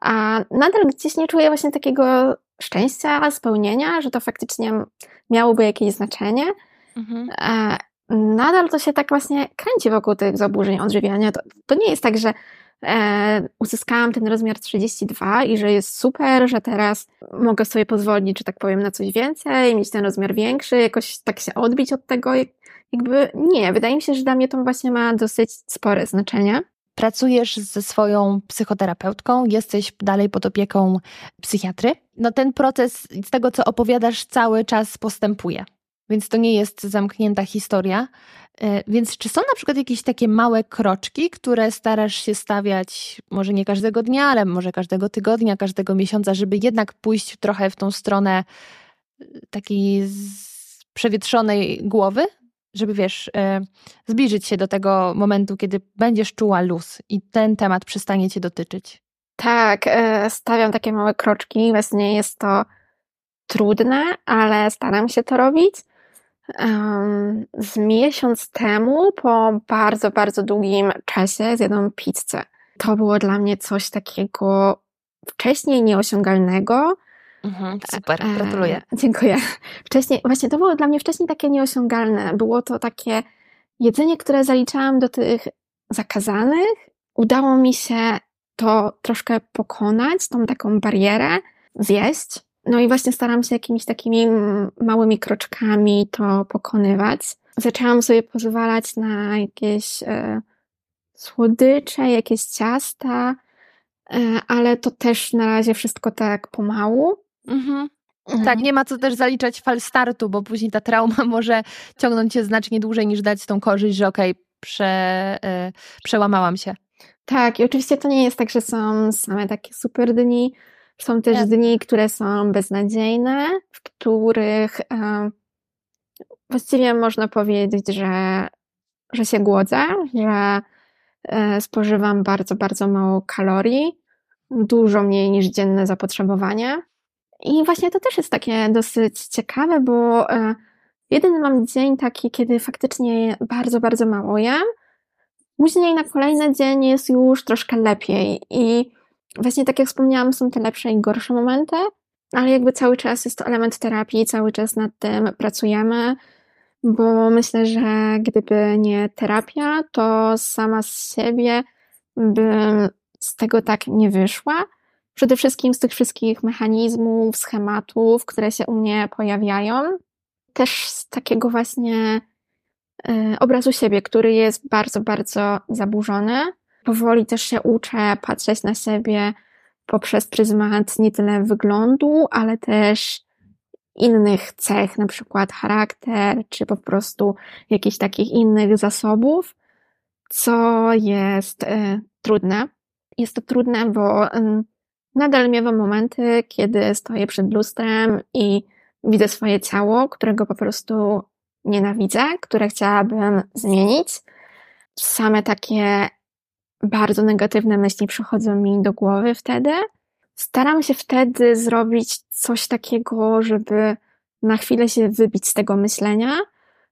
a nadal gdzieś nie czuję właśnie takiego szczęścia, spełnienia, że to faktycznie miałoby jakieś znaczenie. Mhm. Nadal to się tak właśnie kręci wokół tych zaburzeń odżywiania. To, to nie jest tak, że e, uzyskałam ten rozmiar 32 i że jest super, że teraz mogę sobie pozwolić, że tak powiem, na coś więcej, mieć ten rozmiar większy, jakoś tak się odbić od tego. Jakby nie, wydaje mi się, że dla mnie to właśnie ma dosyć spore znaczenie. Pracujesz ze swoją psychoterapeutką, jesteś dalej pod opieką psychiatry. No ten proces, z tego co opowiadasz, cały czas postępuje. Więc to nie jest zamknięta historia. E, Więc czy są na przykład jakieś takie małe kroczki, które starasz się stawiać, może nie każdego dnia, ale może każdego tygodnia, każdego miesiąca, żeby jednak pójść trochę w tą stronę e, takiej przewietrzonej głowy? Żeby wiesz, e, zbliżyć się do tego momentu, kiedy będziesz czuła luz i ten temat przestanie cię dotyczyć. Tak, e, stawiam takie małe kroczki. Właśnie jest to trudne, ale staram się to robić. Z miesiąc temu, po bardzo, bardzo długim czasie, zjadłam pizzę. To było dla mnie coś takiego wcześniej nieosiągalnego. Super, E, gratuluję. Dziękuję. Wcześniej, właśnie to było dla mnie wcześniej takie nieosiągalne. Było to takie jedzenie, które zaliczałam do tych zakazanych. Udało mi się to troszkę pokonać, tą taką barierę, zjeść. No i właśnie staram się jakimiś takimi małymi kroczkami to pokonywać. Zaczęłam sobie pozwalać na jakieś e, słodycze, jakieś ciasta, e, ale to też na razie wszystko tak pomału. Mhm. Tak, nie ma co też zaliczać fal startu, bo później ta trauma może ciągnąć się znacznie dłużej niż dać tą korzyść, że okej, prze, e, przełamałam się. Tak, i oczywiście to nie jest tak, że są same takie super dni. Są też dni, które są beznadziejne, w których e, właściwie można powiedzieć, że, że się głodzę, że e, spożywam bardzo, bardzo mało kalorii, dużo mniej niż dzienne zapotrzebowanie. I właśnie to też jest takie dosyć ciekawe, bo e, jeden mam dzień taki, kiedy faktycznie bardzo, bardzo mało jem. Później na kolejny dzień jest już troszkę lepiej. I właśnie tak jak wspomniałam, są te lepsze i gorsze momenty, ale jakby cały czas jest to element terapii, cały czas nad tym pracujemy, bo myślę, że gdyby nie terapia, to sama z siebie bym z tego tak nie wyszła. Przede wszystkim z tych wszystkich mechanizmów, schematów, które się u mnie pojawiają. Też z takiego właśnie e, obrazu siebie, który jest bardzo, bardzo zaburzony. Powoli też się uczę patrzeć na siebie poprzez pryzmat nie tyle wyglądu, ale też innych cech, na przykład charakter, czy po prostu jakichś takich innych zasobów, co jest y, trudne. Jest to trudne, bo y, nadal miewam momenty, kiedy stoję przed lustrem i widzę swoje ciało, którego po prostu nienawidzę, które chciałabym zmienić. Same takie bardzo negatywne myśli przychodzą mi do głowy wtedy. Staram się wtedy zrobić coś takiego, żeby na chwilę się wybić z tego myślenia,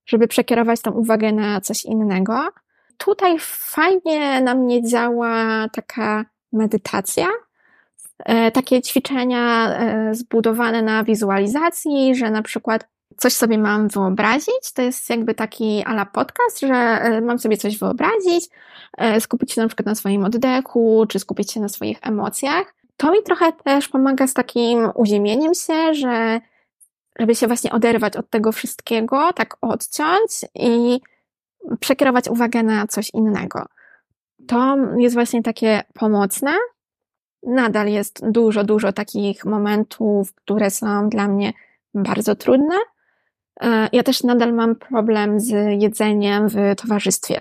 żeby przekierować tą uwagę na coś innego. Tutaj fajnie na mnie działa taka medytacja, takie ćwiczenia e, zbudowane na wizualizacji, że na przykład coś sobie mam wyobrazić, to jest jakby taki ala podcast, że e, mam sobie coś wyobrazić, skupić się na przykład na swoim oddechu, czy skupić się na swoich emocjach. To mi trochę też pomaga z takim uziemieniem się, że żeby się właśnie oderwać od tego wszystkiego, tak odciąć i przekierować uwagę na coś innego. To jest właśnie takie pomocne. Nadal jest dużo, dużo takich momentów, które są dla mnie bardzo trudne. E, ja też nadal mam problem z jedzeniem w towarzystwie.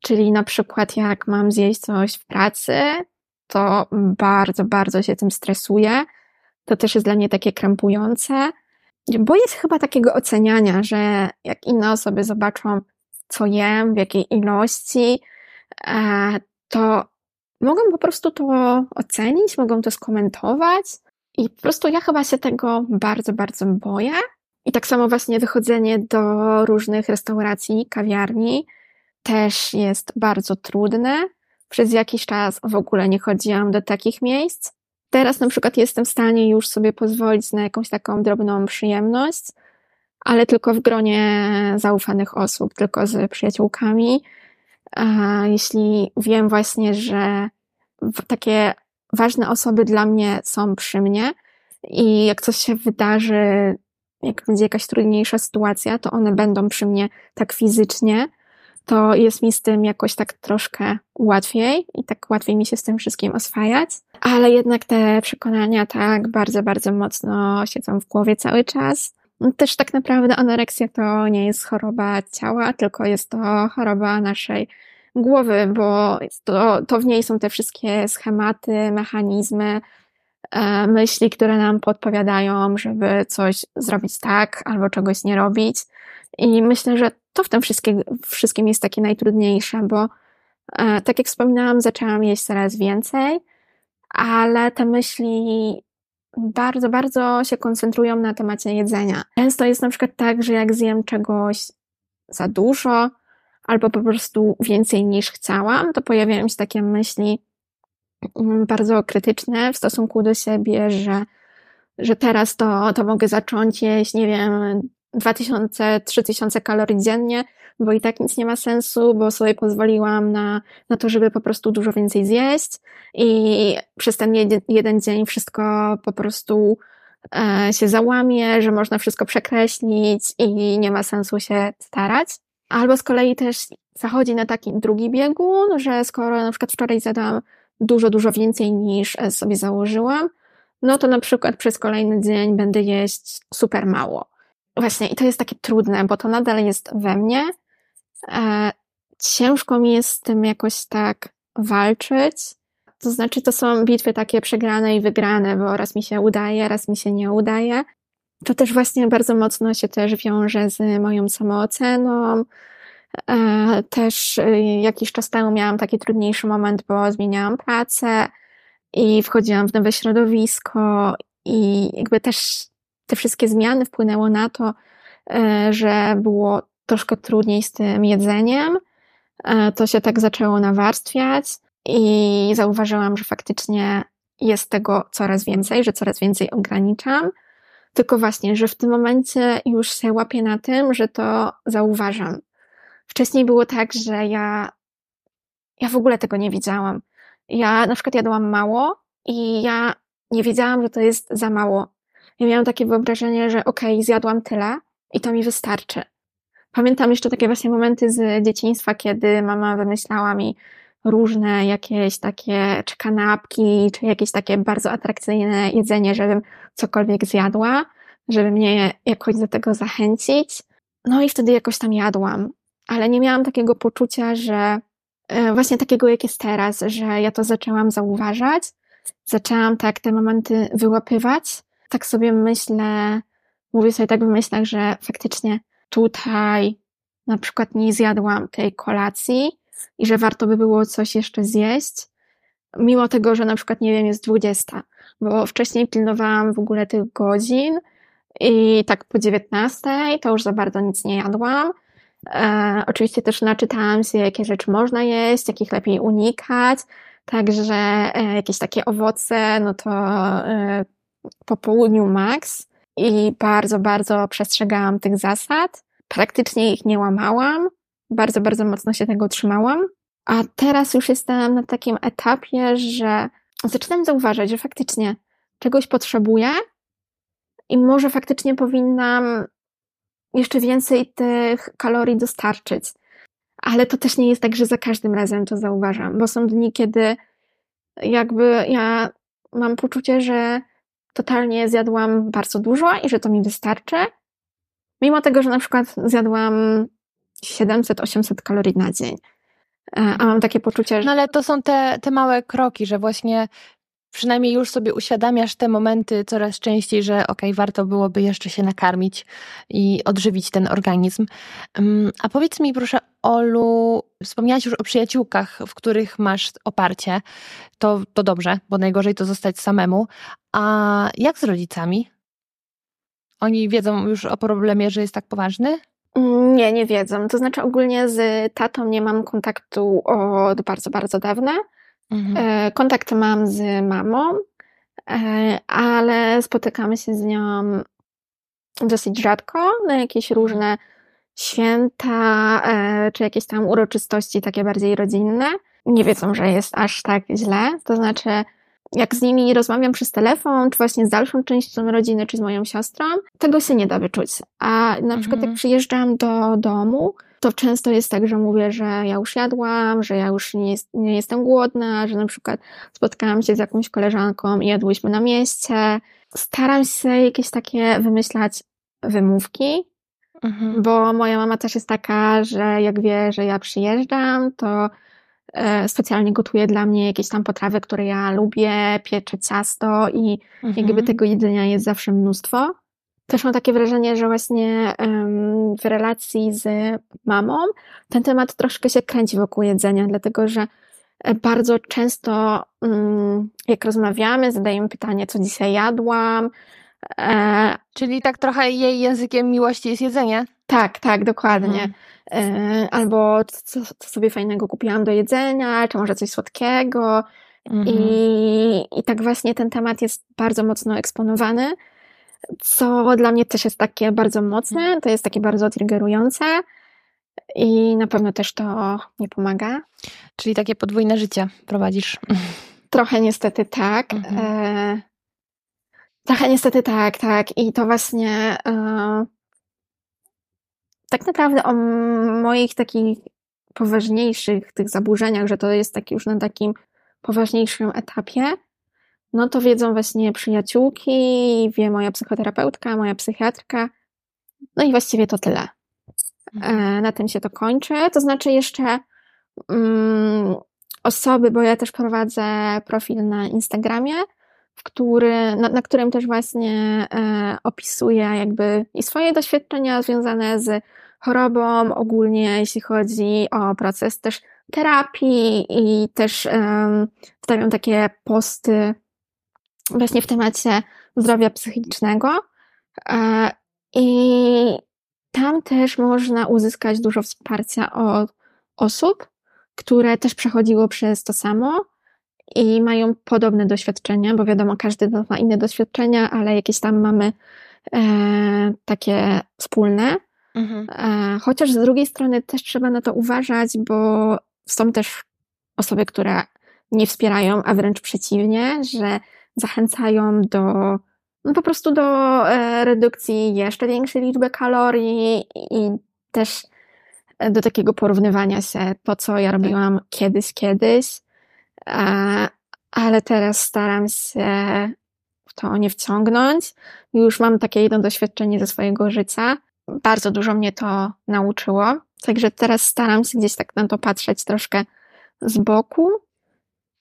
Czyli na przykład jak mam zjeść coś w pracy, to bardzo, bardzo się tym stresuję. To też jest dla mnie takie krępujące. Boję się chyba takiego oceniania, że jak inne osoby zobaczą, co jem, w jakiej ilości, e, to mogą po prostu to ocenić, mogą to skomentować. I po prostu ja chyba się tego bardzo, bardzo boję. I tak samo właśnie wychodzenie do różnych restauracji, kawiarni też jest bardzo trudne. Przez jakiś czas w ogóle nie chodziłam do takich miejsc. Teraz na przykład jestem w stanie już sobie pozwolić na jakąś taką drobną przyjemność, ale tylko w gronie zaufanych osób, tylko z przyjaciółkami. Jeśli wiem właśnie, że takie ważne osoby dla mnie są przy mnie i jak coś się wydarzy, jak będzie jakaś trudniejsza sytuacja, to one będą przy mnie tak fizycznie, to jest mi z tym jakoś tak troszkę łatwiej i tak łatwiej mi się z tym wszystkim oswajać. Ale jednak te przekonania tak bardzo, bardzo mocno siedzą w głowie cały czas. Też tak naprawdę anoreksja to nie jest choroba ciała, tylko jest to choroba naszej głowy, bo to, to w niej są te wszystkie schematy, mechanizmy, e, myśli, które nam podpowiadają, żeby coś zrobić tak albo czegoś nie robić. I myślę, że to w tym wszystkim, wszystkim jest takie najtrudniejsze, bo e, tak jak wspominałam, zaczęłam jeść coraz więcej, ale te myśli bardzo, bardzo się koncentrują na temacie jedzenia. Często jest na przykład tak, że jak zjem czegoś za dużo, albo po prostu więcej niż chciałam, to pojawiają się takie myśli mm, bardzo krytyczne w stosunku do siebie, że, że teraz to, to mogę zacząć jeść, nie wiem, 2000-3000 kalorii dziennie, bo i tak nic nie ma sensu, bo sobie pozwoliłam na, na to, żeby po prostu dużo więcej zjeść i przez ten jeden, dzień wszystko po prostu e, się załamie, że można wszystko przekreślić i nie ma sensu się starać. Albo z kolei też zachodzi na taki drugi biegun, że skoro na przykład wczoraj zadałam dużo, dużo więcej niż e, sobie założyłam, no to na przykład przez kolejny dzień będę jeść super mało. Właśnie, i to jest takie trudne, bo to nadal jest we mnie. E, ciężko mi jest z tym jakoś tak walczyć. To znaczy, to są bitwy takie przegrane i wygrane, bo raz mi się udaje, raz mi się nie udaje. To też właśnie bardzo mocno się też wiąże z moją samooceną. E, też y, jakiś czas temu miałam taki trudniejszy moment, bo zmieniałam pracę i wchodziłam w nowe środowisko i jakby też te wszystkie zmiany wpłynęło na to, e, że było troszkę trudniej z tym jedzeniem. E, to się tak zaczęło nawarstwiać i zauważyłam, że faktycznie jest tego coraz więcej, że coraz więcej ograniczam. Tylko właśnie, że w tym momencie już się łapię na tym, że to zauważam. Wcześniej było tak, że ja, ja w ogóle tego nie widziałam. Ja na przykład jadłam mało i ja nie wiedziałam, że to jest za mało. Ja miałam takie wyobrażenie, że okej, okay, zjadłam tyle i to mi wystarczy. Pamiętam jeszcze takie właśnie momenty z dzieciństwa, kiedy mama wymyślała mi różne jakieś takie, czy kanapki, czy jakieś takie bardzo atrakcyjne jedzenie, żebym cokolwiek zjadła. żeby mnie jakoś do tego zachęcić. No i wtedy jakoś tam jadłam, ale nie miałam takiego poczucia, że e, właśnie takiego jak jest teraz, że ja to zaczęłam zauważać, zaczęłam tak te momenty wyłapywać. Tak sobie myślę, mówię sobie tak w myślach, że faktycznie tutaj na przykład nie zjadłam tej kolacji i że warto by było coś jeszcze zjeść, mimo tego, że na przykład, nie wiem, jest 20, bo wcześniej pilnowałam w ogóle tych godzin i tak po 19 to już za bardzo nic nie jadłam. E, oczywiście też naczytałam się, jakie rzeczy można jeść, jakich lepiej unikać, także e, jakieś takie owoce, no to e, po południu max i bardzo, bardzo przestrzegałam tych zasad. Praktycznie ich nie łamałam, bardzo, bardzo mocno się tego trzymałam. A teraz już jestem na takim etapie, że zaczynam zauważać, że faktycznie czegoś potrzebuję i może faktycznie powinnam jeszcze więcej tych kalorii dostarczyć. Ale to też nie jest tak, że za każdym razem to zauważam, bo są dni, kiedy jakby ja mam poczucie, że totalnie zjadłam bardzo dużo i że to mi wystarczy, mimo tego, że na przykład zjadłam 700-800 kalorii na dzień. E, a mam takie poczucie, że. No ale to są te, te małe kroki, że właśnie przynajmniej już sobie uświadamiasz te momenty coraz częściej, że okej, okay, warto byłoby jeszcze się nakarmić i odżywić ten organizm. A powiedz mi proszę, Olu, wspomniałaś już o przyjaciółkach, w których masz oparcie. To, to dobrze, bo najgorzej to zostać samemu. A jak z rodzicami? Oni wiedzą już o problemie, że jest tak poważny? Nie, nie wiedzą. To znaczy ogólnie z tatą nie mam kontaktu od bardzo, bardzo dawna. Mhm. E, kontakt mam z mamą, e, ale spotykamy się z nią dosyć rzadko na jakieś różne święta, e, czy jakieś tam uroczystości takie bardziej rodzinne. Nie wiedzą, że jest aż tak źle. To znaczy, jak z nimi rozmawiam przez telefon, czy właśnie z dalszą częścią rodziny, czy z moją siostrą, tego się nie da wyczuć. A na przykład jak mhm. przyjeżdżam do domu, to często jest tak, że mówię, że ja już jadłam, że ja już nie, jest, nie jestem głodna, że na przykład spotkałam się z jakąś koleżanką i jadłyśmy na mieście. Staram się jakieś takie wymyślać wymówki, mhm. bo moja mama też jest taka, że jak wie, że ja przyjeżdżam, to specjalnie gotuje dla mnie jakieś tam potrawy, które ja lubię, piecze ciasto i mhm. jakby tego jedzenia jest zawsze mnóstwo. Też mam takie wrażenie, że właśnie w relacji z mamą ten temat troszkę się kręci wokół jedzenia, dlatego że e, bardzo często, mm, jak rozmawiamy, zadajemy pytanie, co dzisiaj jadłam. E, Czyli tak trochę jej językiem miłości jest jedzenie? Tak, tak, dokładnie. Mhm. E, albo co, co, sobie fajnego kupiłam do jedzenia, czy może coś słodkiego. Mhm. I, I tak właśnie ten temat jest bardzo mocno eksponowany, co dla mnie też jest takie bardzo mocne, mhm. to jest takie bardzo triggerujące. I na pewno też to nie pomaga. Czyli takie podwójne życie prowadzisz. Trochę niestety tak. Mhm. E, trochę niestety tak, tak. I to właśnie e, tak naprawdę o moich takich poważniejszych tych zaburzeniach, że to jest taki już na takim poważniejszym etapie, no to wiedzą właśnie przyjaciółki, wie moja psychoterapeutka, moja psychiatrka, no i właściwie to tyle. Mhm. E, na tym się to kończy. To znaczy jeszcze um, osoby, bo ja też prowadzę profil na Instagramie, który, na, na którym też właśnie e, jakby i swoje doświadczenia związane z chorobą, ogólnie jeśli chodzi o proces też terapii i też um, wstawiam takie posty właśnie w temacie zdrowia psychicznego. E, I tam też można uzyskać dużo wsparcia od osób, które też przechodziło przez to samo i mają podobne doświadczenia, bo wiadomo, każdy ma inne doświadczenia, ale jakieś tam mamy e, takie wspólne. Mhm. E, chociaż z drugiej strony też trzeba na to uważać, bo są też osoby, które nie wspierają, a wręcz przeciwnie, że zachęcają do no po prostu do e, redukcji jeszcze większej liczby kalorii i też do takiego porównywania się to, co ja tak. robiłam kiedyś, kiedyś, ale teraz staram się to nie wciągnąć. Już mam takie jedno doświadczenie ze swojego życia. Bardzo dużo mnie to nauczyło. Także teraz staram się gdzieś tak na to patrzeć troszkę z boku.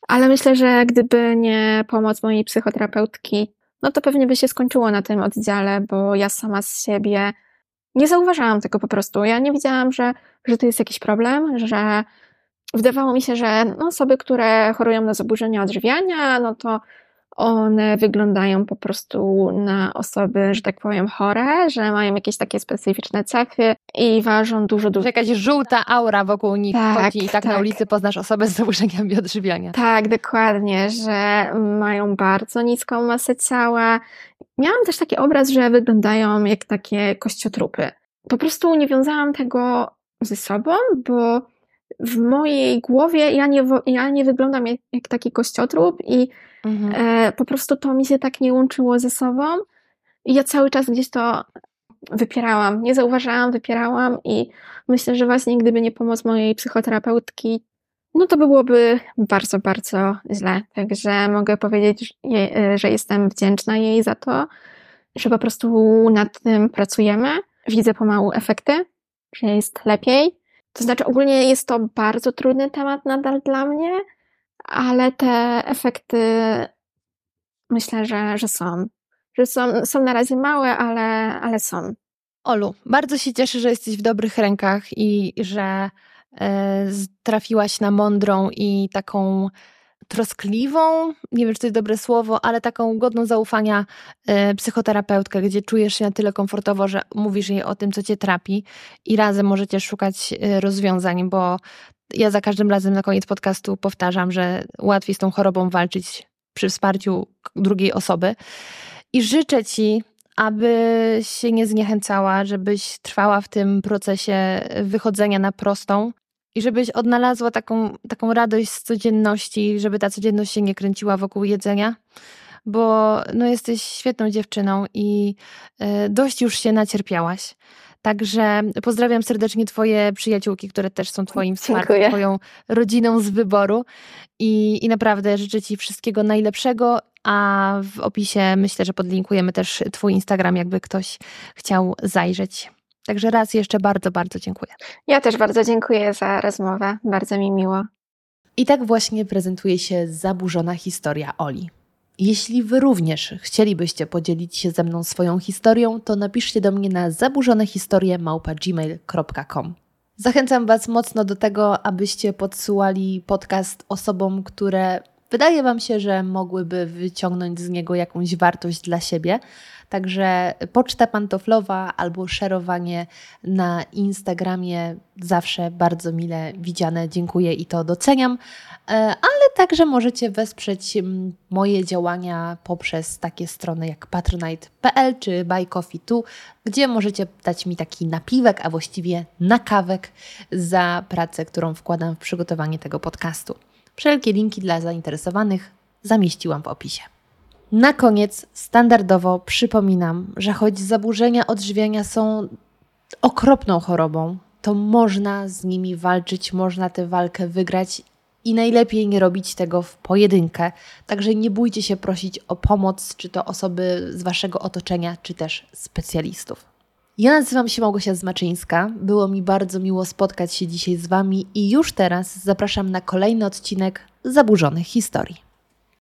Ale myślę, że gdyby nie pomoc mojej psychoterapeutki, no to pewnie by się skończyło na tym oddziale, bo ja sama z siebie nie zauważałam tego po prostu. Ja nie widziałam, że, że to jest jakiś problem, że wydawało mi się, że no, osoby, które chorują na zaburzenia odżywiania, no to one wyglądają po prostu na osoby, że tak powiem, chore, że mają jakieś takie specyficzne cechy i ważą dużo, dużo. Jakaś żółta aura wokół nich tak, chodzi i tak, tak, na ulicy poznasz osobę z zaburzeniami odżywiania. Tak, dokładnie, że mają bardzo niską masę ciała. Miałam też taki obraz, że wyglądają jak takie kościotrupy. Po prostu nie wiązałam tego ze sobą, bo w mojej głowie ja nie, ja nie wyglądam jak, jak taki kościotrup i mhm. e, po prostu to mi się tak nie łączyło ze sobą. I ja cały czas gdzieś to wypierałam, nie zauważałam, wypierałam i myślę, że właśnie gdyby nie pomoc mojej psychoterapeutki, no to byłoby bardzo, bardzo źle. Także mogę powiedzieć, e, że jestem wdzięczna jej za to, że po prostu nad tym pracujemy. Widzę pomału efekty, że jest lepiej to znaczy, ogólnie jest to bardzo trudny temat nadal dla mnie, ale te efekty myślę, że, że są. Że są, są na razie małe, ale, ale są. Olu, bardzo się cieszę, że jesteś w dobrych rękach i że e, trafiłaś na mądrą i taką troskliwą, nie wiem, czy to jest dobre słowo, ale taką godną zaufania y, psychoterapeutkę, gdzie czujesz się na tyle komfortowo, że mówisz jej o tym, co cię trapi i razem możecie szukać y, rozwiązań, bo ja za każdym razem na koniec podcastu powtarzam, że łatwiej z tą chorobą walczyć przy wsparciu drugiej osoby. I życzę ci, aby się nie zniechęcała, żebyś trwała w tym procesie wychodzenia na prostą, i żebyś odnalazła taką, taką radość z codzienności, żeby ta codzienność się nie kręciła wokół jedzenia, bo no, jesteś świetną dziewczyną i y, dość już się nacierpiałaś. Także pozdrawiam serdecznie Twoje przyjaciółki, które też są Twoim wsparciem, Twoją rodziną z wyboru. I, I naprawdę życzę Ci wszystkiego najlepszego. A w opisie myślę, że podlinkujemy też Twój Instagram, jakby ktoś chciał zajrzeć. Także raz jeszcze bardzo, bardzo dziękuję. Ja też bardzo dziękuję za rozmowę. Bardzo mi miło. I tak właśnie prezentuje się zaburzona historia Oli. Jeśli Wy również chcielibyście podzielić się ze mną swoją historią, to napiszcie do mnie na zaburzonehistorie.gmail.com Zachęcam Was mocno do tego, abyście podsyłali podcast osobom, które wydaje Wam się, że mogłyby wyciągnąć z niego jakąś wartość dla siebie. Także poczta pantoflowa albo szerowanie na Instagramie zawsze bardzo mile widziane. Dziękuję i to doceniam. E, ale także możecie wesprzeć moje działania poprzez takie strony jak patronite.pl czy Buy gdzie możecie dać mi taki napiwek, a właściwie nakawek za pracę, którą wkładam w przygotowanie tego podcastu. Wszelkie linki dla zainteresowanych zamieściłam w opisie. Na koniec standardowo przypominam, że choć zaburzenia odżywiania są okropną chorobą, to można z nimi walczyć, można tę walkę wygrać i najlepiej nie robić tego w pojedynkę. Także nie bójcie się prosić o pomoc, czy to osoby z waszego otoczenia, czy też specjalistów. Ja nazywam się Małgosia Zmaczyńska. Było mi bardzo miło spotkać się dzisiaj z wami i już teraz zapraszam na kolejny odcinek Zaburzonych Historii.